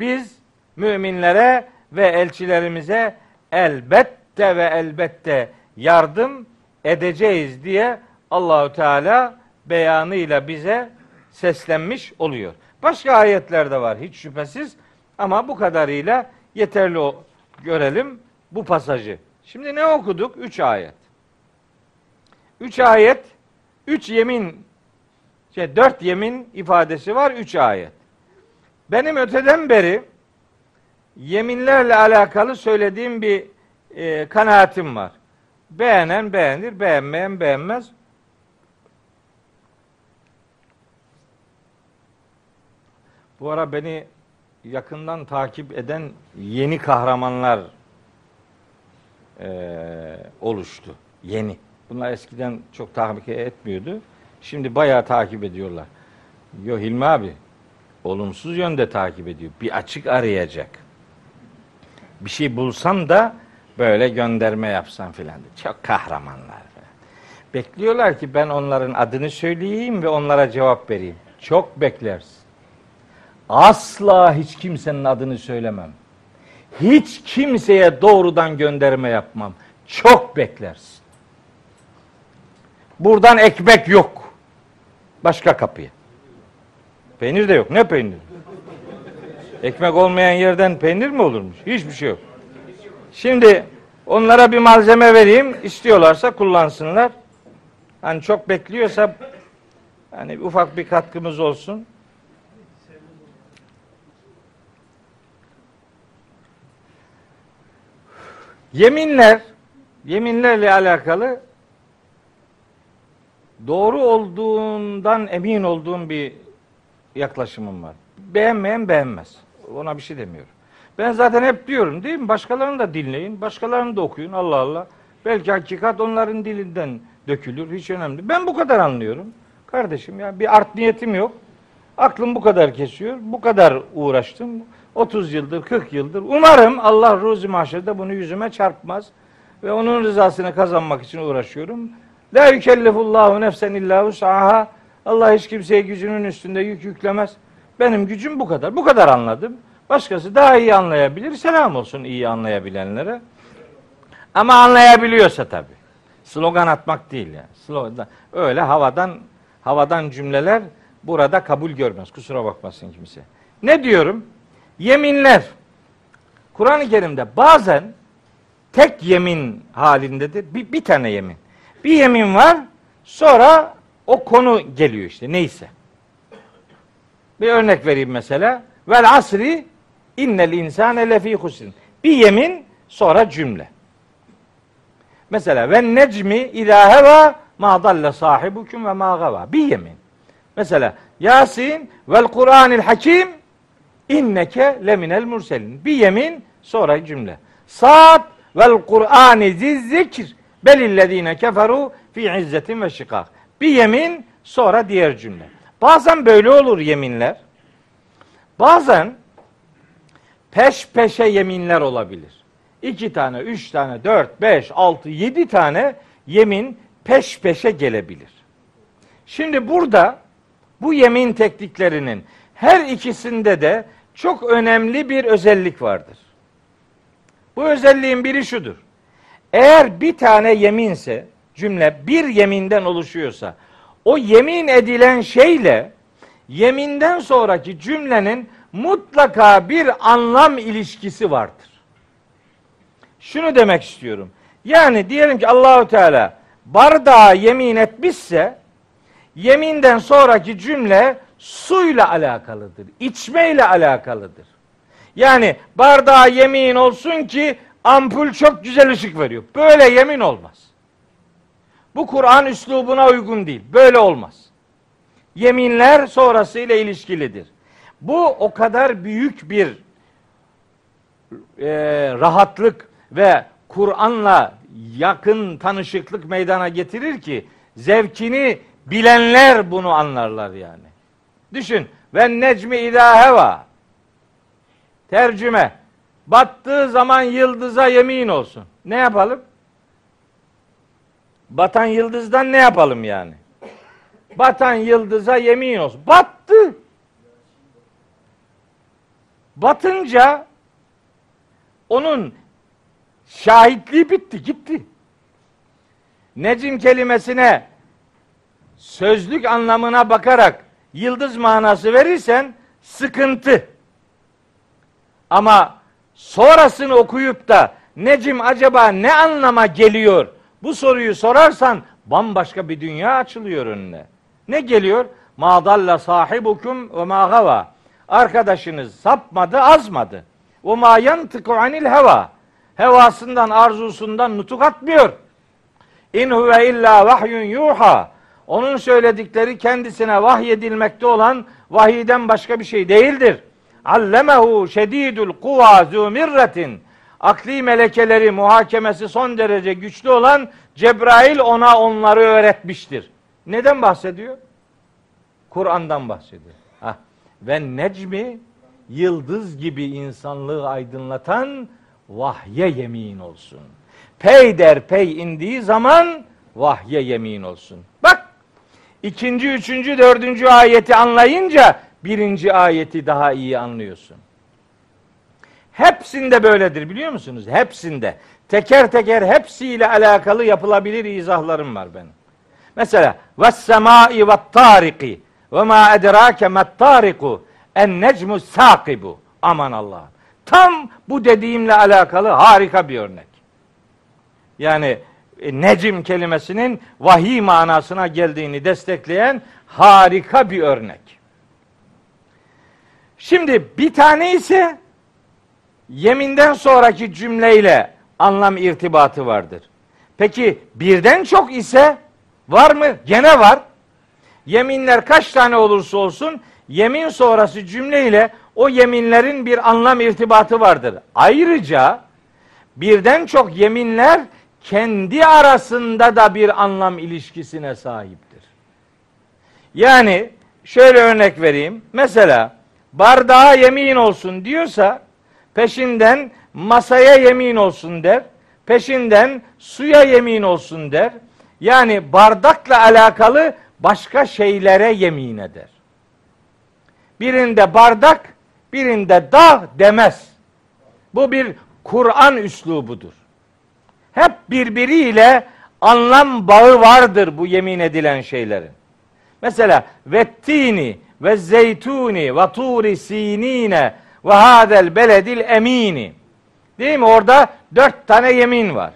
biz müminlere ve elçilerimize elbette ve elbette yardım edeceğiz diye Allahü Teala beyanıyla bize seslenmiş oluyor. Başka ayetler de var hiç şüphesiz ama bu kadarıyla yeterli o, görelim bu pasajı. Şimdi ne okuduk? Üç ayet. Üç ayet, üç yemin, şey dört yemin ifadesi var, üç ayet. Benim öteden beri yeminlerle alakalı söylediğim bir e, kanaatim var. Beğenen beğenir, beğenmeyen beğenmez. Bu ara beni yakından takip eden yeni kahramanlar e, oluştu. Yeni. Bunlar eskiden çok takip etmiyordu. Şimdi bayağı takip ediyorlar. Yo Hilmi abi olumsuz yönde takip ediyor. Bir açık arayacak. Bir şey bulsam da böyle gönderme yapsam filan. Çok kahramanlar. Bekliyorlar ki ben onların adını söyleyeyim ve onlara cevap vereyim. Çok beklersin. Asla hiç kimsenin adını söylemem. Hiç kimseye doğrudan gönderme yapmam. Çok beklersin. Buradan ekmek yok. Başka kapıya. Peynir de yok. Ne peynir? Ekmek olmayan yerden peynir mi olurmuş? Hiçbir şey yok. Şimdi onlara bir malzeme vereyim. istiyorlarsa kullansınlar. Hani çok bekliyorsa hani ufak bir katkımız olsun. Yeminler, yeminlerle alakalı doğru olduğundan emin olduğum bir yaklaşımım var. Beğenmeyen beğenmez. Ona bir şey demiyorum. Ben zaten hep diyorum değil mi? Başkalarını da dinleyin, başkalarını da okuyun. Allah Allah. Belki hakikat onların dilinden dökülür. Hiç önemli. Ben bu kadar anlıyorum. Kardeşim ya bir art niyetim yok. Aklım bu kadar kesiyor. Bu kadar uğraştım. 30 yıldır, 40 yıldır. Umarım Allah ruzi mahşerde bunu yüzüme çarpmaz. Ve onun rızasını kazanmak için uğraşıyorum. La yükellifullahu nefsen illa vus'aha. Allah hiç kimseye gücünün üstünde yük yüklemez. Benim gücüm bu kadar. Bu kadar anladım. Başkası daha iyi anlayabilir. Selam olsun iyi anlayabilenlere. Ama anlayabiliyorsa tabii. Slogan atmak değil yani. Slogan, öyle havadan havadan cümleler burada kabul görmez. Kusura bakmasın kimse. Ne diyorum? Yeminler. Kur'an-ı Kerim'de bazen tek yemin halindedir. Bir, bir tane yemin. Bir yemin var. Sonra o konu geliyor işte neyse. Bir örnek vereyim mesela. Vel asri innel insane lefî husrin. Bir yemin sonra cümle. Mesela ve necmi idâ heva ma dalle sahibukum ve ma gava. Bir yemin. Mesela Yasin vel Kur'anil hakim inneke leminel murselin. Bir yemin sonra cümle. Saat vel Kur'ani zikr belillezine keferu fi izzetin ve şikak. Bir yemin sonra diğer cümle. Bazen böyle olur yeminler. Bazen peş peşe yeminler olabilir. İki tane, üç tane, dört, beş, altı, yedi tane yemin peş peşe gelebilir. Şimdi burada bu yemin tekniklerinin her ikisinde de çok önemli bir özellik vardır. Bu özelliğin biri şudur. Eğer bir tane yeminse, cümle bir yeminden oluşuyorsa, o yemin edilen şeyle yeminden sonraki cümlenin mutlaka bir anlam ilişkisi vardır. Şunu demek istiyorum. Yani diyelim ki Allahu Teala bardağa yemin etmişse yeminden sonraki cümle suyla alakalıdır. içmeyle alakalıdır. Yani bardağa yemin olsun ki ampul çok güzel ışık veriyor. Böyle yemin olmaz. Bu Kur'an üslubuna uygun değil. Böyle olmaz. Yeminler sonrasıyla ilişkilidir. Bu o kadar büyük bir e, rahatlık ve Kur'an'la yakın tanışıklık meydana getirir ki zevkini bilenler bunu anlarlar yani. Düşün. Ve necmi idâ heva. Tercüme. Battığı zaman yıldıza yemin olsun. Ne yapalım? Batan yıldızdan ne yapalım yani? Batan yıldıza yemin olsun. Battı. Batınca onun şahitliği bitti, gitti. Necim kelimesine sözlük anlamına bakarak yıldız manası verirsen sıkıntı. Ama sonrasını okuyup da Necim acaba ne anlama geliyor? Bu soruyu sorarsan bambaşka bir dünya açılıyor önüne. Ne geliyor? Madalla sahibukum ve ma gava. Arkadaşınız sapmadı, azmadı. O ma yantıku anil heva. Hevasından, arzusundan nutuk atmıyor. İn huve illa vahyun yuha. Onun söyledikleri kendisine vahyedilmekte olan vahiyden başka bir şey değildir. Allemehu şedidul kuva zümirretin. Akli melekeleri muhakemesi son derece güçlü olan Cebrail ona onları öğretmiştir. Neden bahsediyor? Kur'an'dan bahsediyor. Ha. Ve necmi yıldız gibi insanlığı aydınlatan vahye yemin olsun. Pey der pey indiği zaman vahye yemin olsun. Bak ikinci, üçüncü, dördüncü ayeti anlayınca birinci ayeti daha iyi anlıyorsun. Hepsinde böyledir biliyor musunuz? Hepsinde. Teker teker hepsiyle alakalı yapılabilir izahlarım var benim. Mesela ve semai ve tariki ve ma edrake en necmu sakibu. Aman Allah. Tam bu dediğimle alakalı harika bir örnek. Yani e, necim kelimesinin vahiy manasına geldiğini destekleyen harika bir örnek. Şimdi bir tane ise yeminden sonraki cümleyle anlam irtibatı vardır. Peki birden çok ise var mı? Gene var. Yeminler kaç tane olursa olsun yemin sonrası cümleyle o yeminlerin bir anlam irtibatı vardır. Ayrıca birden çok yeminler kendi arasında da bir anlam ilişkisine sahiptir. Yani şöyle örnek vereyim. Mesela bardağa yemin olsun diyorsa peşinden masaya yemin olsun der. Peşinden suya yemin olsun der. Yani bardakla alakalı başka şeylere yemin eder. Birinde bardak, birinde dağ demez. Bu bir Kur'an üslubudur. Hep birbiriyle anlam bağı vardır bu yemin edilen şeylerin. Mesela vettini ve zeytuni ve turi sinine ve hadel beledil emini. Değil mi? Orada dört tane yemin var.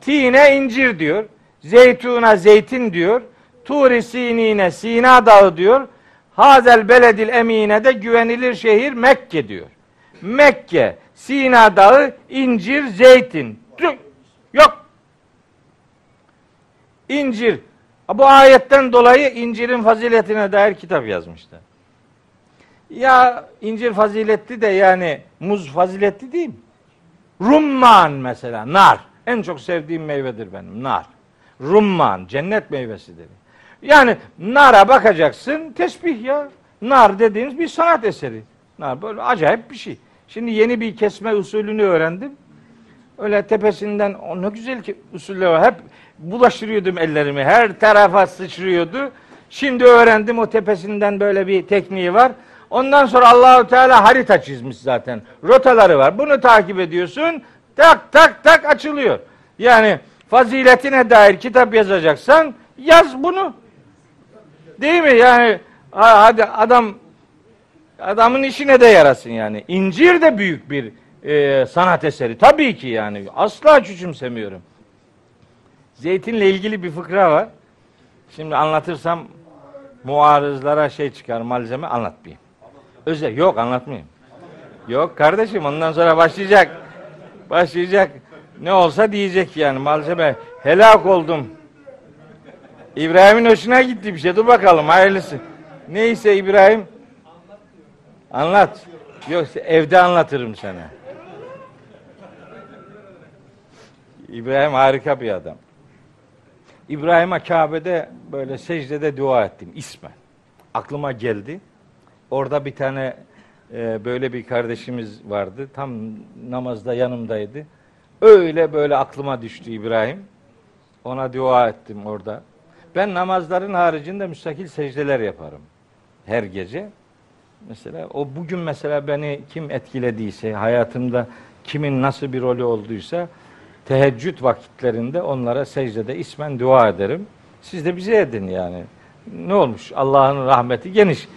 Tine incir diyor. Zeytuna zeytin diyor. Turi sinine Sina dağı diyor. Hazel beledil emine de güvenilir şehir Mekke diyor. Mekke, Sina dağı, incir, zeytin. Yok. İncir. Bu ayetten dolayı incirin faziletine dair kitap yazmışlar. Ya incir faziletli de yani muz faziletli değil mi? Rumman mesela, nar. En çok sevdiğim meyvedir benim, nar. Rumman, cennet meyvesidir. Yani nara bakacaksın, tesbih ya. Nar dediğiniz bir sanat eseri. Nar böyle acayip bir şey. Şimdi yeni bir kesme usulünü öğrendim. Öyle tepesinden o ne güzel ki usuller var. Hep bulaştırıyordum ellerimi. Her tarafa sıçrıyordu. Şimdi öğrendim o tepesinden böyle bir tekniği var. Ondan sonra Allahu Teala harita çizmiş zaten. Rotaları var. Bunu takip ediyorsun. Tak tak tak açılıyor. Yani faziletine dair kitap yazacaksan yaz bunu. Değil mi? Yani hadi adam adamın işine de yarasın yani. İncir de büyük bir e, sanat eseri. Tabii ki yani. Asla küçümsemiyorum. Zeytinle ilgili bir fıkra var. Şimdi anlatırsam muarızlara şey çıkar malzeme anlatmayayım. Özel yok anlatmayayım. Yok kardeşim ondan sonra başlayacak. Başlayacak. Ne olsa diyecek yani malzeme. Helak oldum. İbrahim'in hoşuna gitti bir şey. Dur bakalım hayırlısı. Neyse İbrahim. Anlat. Yoksa evde anlatırım sana. İbrahim harika bir adam. İbrahim'e Kabe'de böyle secdede dua ettim ismen. Aklıma geldi. Orada bir tane e, böyle bir kardeşimiz vardı. Tam namazda yanımdaydı. Öyle böyle aklıma düştü İbrahim. Ona dua ettim orada. Ben namazların haricinde müstakil secdeler yaparım. Her gece. Mesela o bugün mesela beni kim etkilediyse, hayatımda kimin nasıl bir rolü olduysa teheccüd vakitlerinde onlara secdede ismen dua ederim. Siz de bize edin yani. Ne olmuş? Allah'ın rahmeti geniş.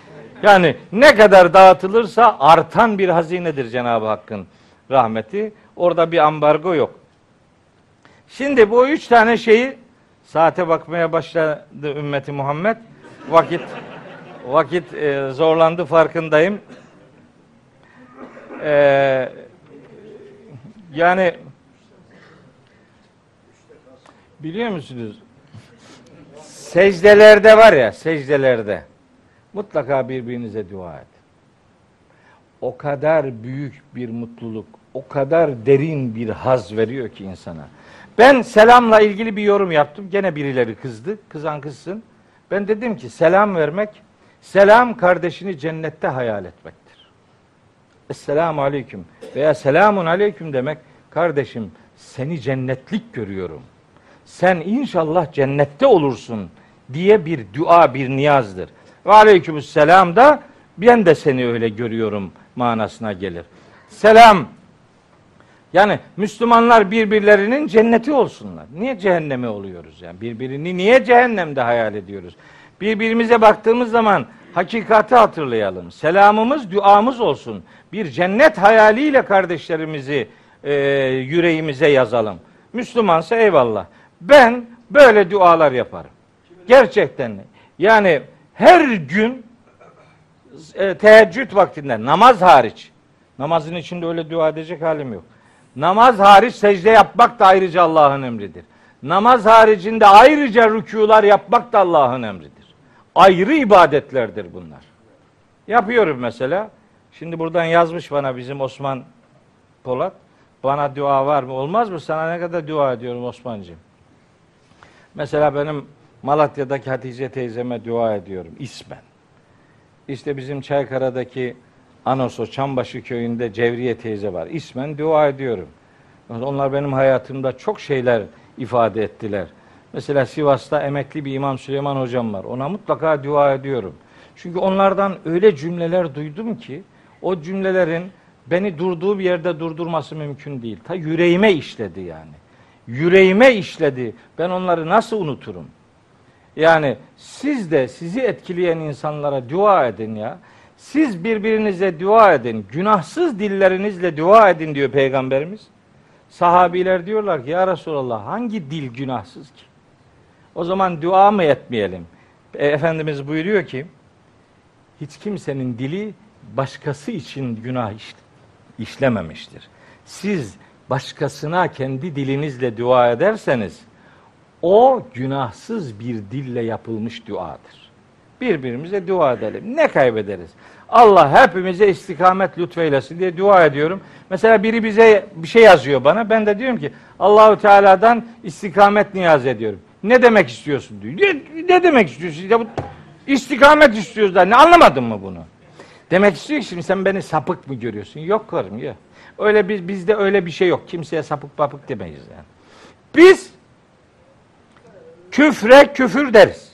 Yani ne kadar dağıtılırsa artan bir hazinedir Cenab-ı Hakk'ın rahmeti. Orada bir ambargo yok. Şimdi bu üç tane şeyi saate bakmaya başladı ümmeti Muhammed. Vakit vakit e, zorlandı farkındayım. E, yani biliyor musunuz? Secdelerde var ya, secdelerde mutlaka birbirinize dua et. O kadar büyük bir mutluluk, o kadar derin bir haz veriyor ki insana. Ben selamla ilgili bir yorum yaptım. Gene birileri kızdı. Kızan kızsın. Ben dedim ki selam vermek, selam kardeşini cennette hayal etmektir. Esselamu aleyküm veya selamun aleyküm demek, kardeşim seni cennetlik görüyorum. Sen inşallah cennette olursun diye bir dua, bir niyazdır. Ve aleykümselam da ben de seni öyle görüyorum manasına gelir. Selam yani Müslümanlar birbirlerinin cenneti olsunlar. Niye cehennemi oluyoruz yani? Birbirini niye cehennemde hayal ediyoruz? Birbirimize baktığımız zaman hakikati hatırlayalım. Selamımız, duamız olsun. Bir cennet hayaliyle kardeşlerimizi e, yüreğimize yazalım. Müslümansa eyvallah. Ben böyle dualar yaparım. Gerçekten. Yani her gün e, teheccüd vaktinde namaz hariç namazın içinde öyle dua edecek halim yok. Namaz hariç secde yapmak da ayrıca Allah'ın emridir. Namaz haricinde ayrıca rükular yapmak da Allah'ın emridir. Ayrı ibadetlerdir bunlar. Yapıyorum mesela. Şimdi buradan yazmış bana bizim Osman Polat. Bana dua var mı? Olmaz mı? Sana ne kadar dua ediyorum Osman'cığım. Mesela benim Malatya'daki Hatice teyzeme dua ediyorum ismen. İşte bizim Çaykara'daki Anoso Çambaşı köyünde Cevriye teyze var. İsmen dua ediyorum. Onlar benim hayatımda çok şeyler ifade ettiler. Mesela Sivas'ta emekli bir İmam Süleyman hocam var. Ona mutlaka dua ediyorum. Çünkü onlardan öyle cümleler duydum ki o cümlelerin beni durduğu bir yerde durdurması mümkün değil. Ta yüreğime işledi yani. Yüreğime işledi. Ben onları nasıl unuturum? Yani siz de sizi etkileyen insanlara dua edin ya. Siz birbirinize dua edin. Günahsız dillerinizle dua edin diyor Peygamberimiz. Sahabiler diyorlar ki ya Resulallah hangi dil günahsız ki? O zaman dua mı etmeyelim? E, Efendimiz buyuruyor ki hiç kimsenin dili başkası için günah işlememiştir. Siz başkasına kendi dilinizle dua ederseniz o günahsız bir dille yapılmış duadır. Birbirimize dua edelim. Ne kaybederiz? Allah hepimize istikamet lütfeylesin diye dua ediyorum. Mesela biri bize bir şey yazıyor bana. Ben de diyorum ki Allahu Teala'dan istikamet niyaz ediyorum. Ne demek istiyorsun diyor. Ne, ne demek istiyorsun? Ya bu istikamet istiyoruz da ne anlamadın mı bunu? Demek istiyor ki şimdi sen beni sapık mı görüyorsun? Yok karım ya. Öyle biz bizde öyle bir şey yok. Kimseye sapık papık demeyiz yani. Biz küfre küfür deriz.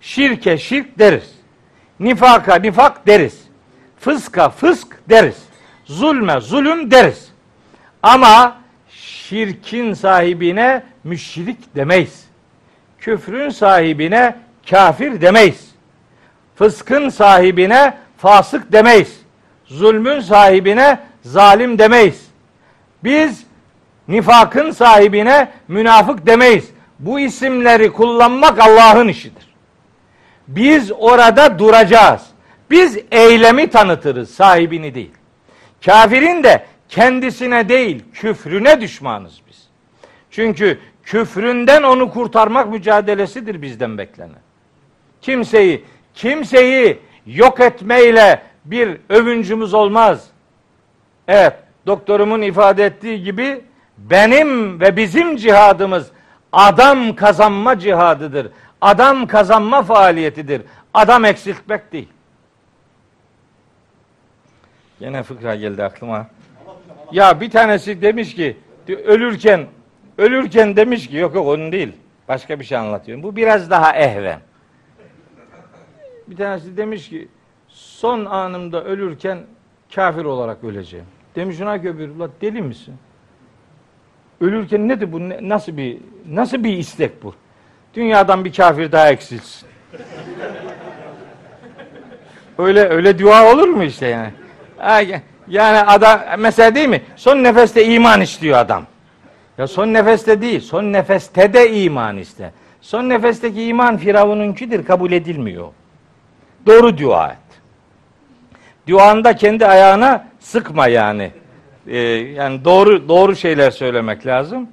Şirke şirk deriz. Nifaka nifak deriz. Fıska fısk deriz. Zulme zulüm deriz. Ama şirkin sahibine müşrik demeyiz. Küfrün sahibine kafir demeyiz. Fıskın sahibine fasık demeyiz. Zulmün sahibine zalim demeyiz. Biz nifakın sahibine münafık demeyiz. Bu isimleri kullanmak Allah'ın işidir. Biz orada duracağız. Biz eylemi tanıtırız, sahibini değil. Kafirin de kendisine değil, küfrüne düşmanız biz. Çünkü küfründen onu kurtarmak mücadelesidir bizden beklenen. Kimseyi, kimseyi yok etmeyle bir övüncümüz olmaz. Evet, doktorumun ifade ettiği gibi benim ve bizim cihadımız adam kazanma cihadıdır. Adam kazanma faaliyetidir. Adam eksiltmek değil. Yine fıkra geldi aklıma. Ya bir tanesi demiş ki ölürken ölürken demiş ki yok yok onun değil. Başka bir şey anlatıyorum. Bu biraz daha ehven. Bir tanesi demiş ki son anımda ölürken kafir olarak öleceğim. Demiş ona göbür, ulan deli misin? Ölürken nedir bu? Nasıl bir nasıl bir istek bu? Dünyadan bir kafir daha eksilsin. öyle öyle dua olur mu işte yani? Yani adam mesela değil mi? Son nefeste iman istiyor adam. Ya son nefeste değil, son nefeste de iman iste. Son nefesteki iman Firavun'unkidir, kabul edilmiyor. Doğru dua et. Duanda kendi ayağına sıkma yani. Ee, yani doğru doğru şeyler söylemek lazım.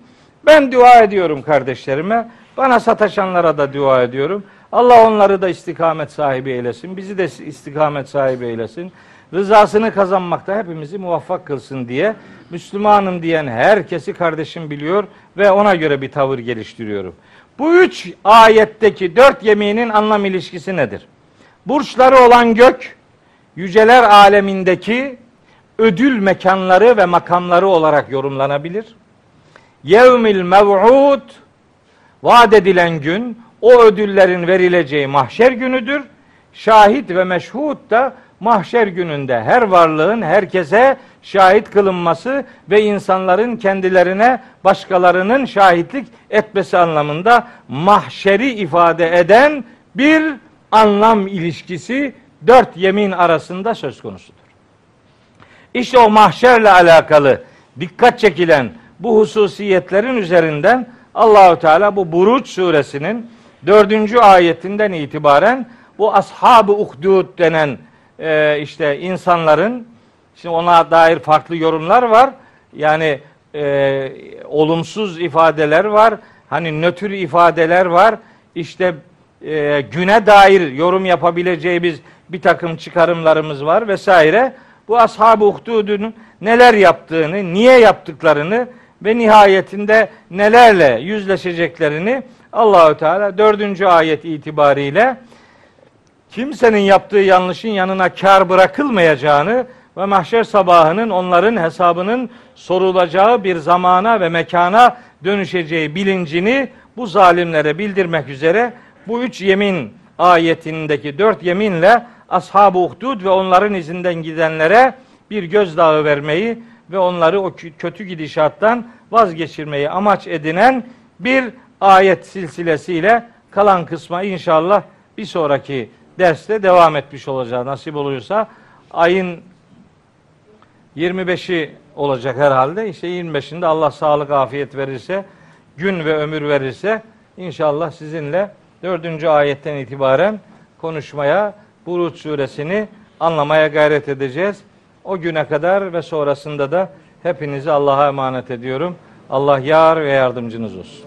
Ben dua ediyorum kardeşlerime. Bana sataşanlara da dua ediyorum. Allah onları da istikamet sahibi eylesin. Bizi de istikamet sahibi eylesin. Rızasını kazanmakta hepimizi muvaffak kılsın diye Müslümanım diyen herkesi kardeşim biliyor ve ona göre bir tavır geliştiriyorum. Bu üç ayetteki dört yeminin anlam ilişkisi nedir? Burçları olan gök, yüceler alemindeki ödül mekanları ve makamları olarak yorumlanabilir. Yevmil mev'ud vaat edilen gün o ödüllerin verileceği mahşer günüdür. Şahit ve meşhud da mahşer gününde her varlığın herkese şahit kılınması ve insanların kendilerine başkalarının şahitlik etmesi anlamında mahşeri ifade eden bir anlam ilişkisi dört yemin arasında söz konusudur. İşte o mahşerle alakalı dikkat çekilen bu hususiyetlerin üzerinden Allahü Teala bu Buruç suresinin dördüncü ayetinden itibaren bu ashab-ı uhdud denen e, işte insanların şimdi ona dair farklı yorumlar var. Yani e, olumsuz ifadeler var. Hani nötr ifadeler var. İşte e, güne dair yorum yapabileceğimiz bir takım çıkarımlarımız var vesaire. Bu ashab-ı uhdudun neler yaptığını, niye yaptıklarını ve nihayetinde nelerle yüzleşeceklerini Allahü Teala dördüncü ayet itibariyle kimsenin yaptığı yanlışın yanına kar bırakılmayacağını ve mahşer sabahının onların hesabının sorulacağı bir zamana ve mekana dönüşeceği bilincini bu zalimlere bildirmek üzere bu üç yemin ayetindeki dört yeminle ashab-ı uhdud ve onların izinden gidenlere bir gözdağı vermeyi ve onları o kö- kötü gidişattan vazgeçirmeyi amaç edinen bir ayet silsilesiyle kalan kısma inşallah bir sonraki derste devam etmiş olacağız nasip olursa. Ayın 25'i olacak herhalde. İşte 25'inde Allah sağlık afiyet verirse, gün ve ömür verirse inşallah sizinle dördüncü ayetten itibaren konuşmaya, Buruç suresini anlamaya gayret edeceğiz. O güne kadar ve sonrasında da hepinizi Allah'a emanet ediyorum. Allah yar ve yardımcınız olsun.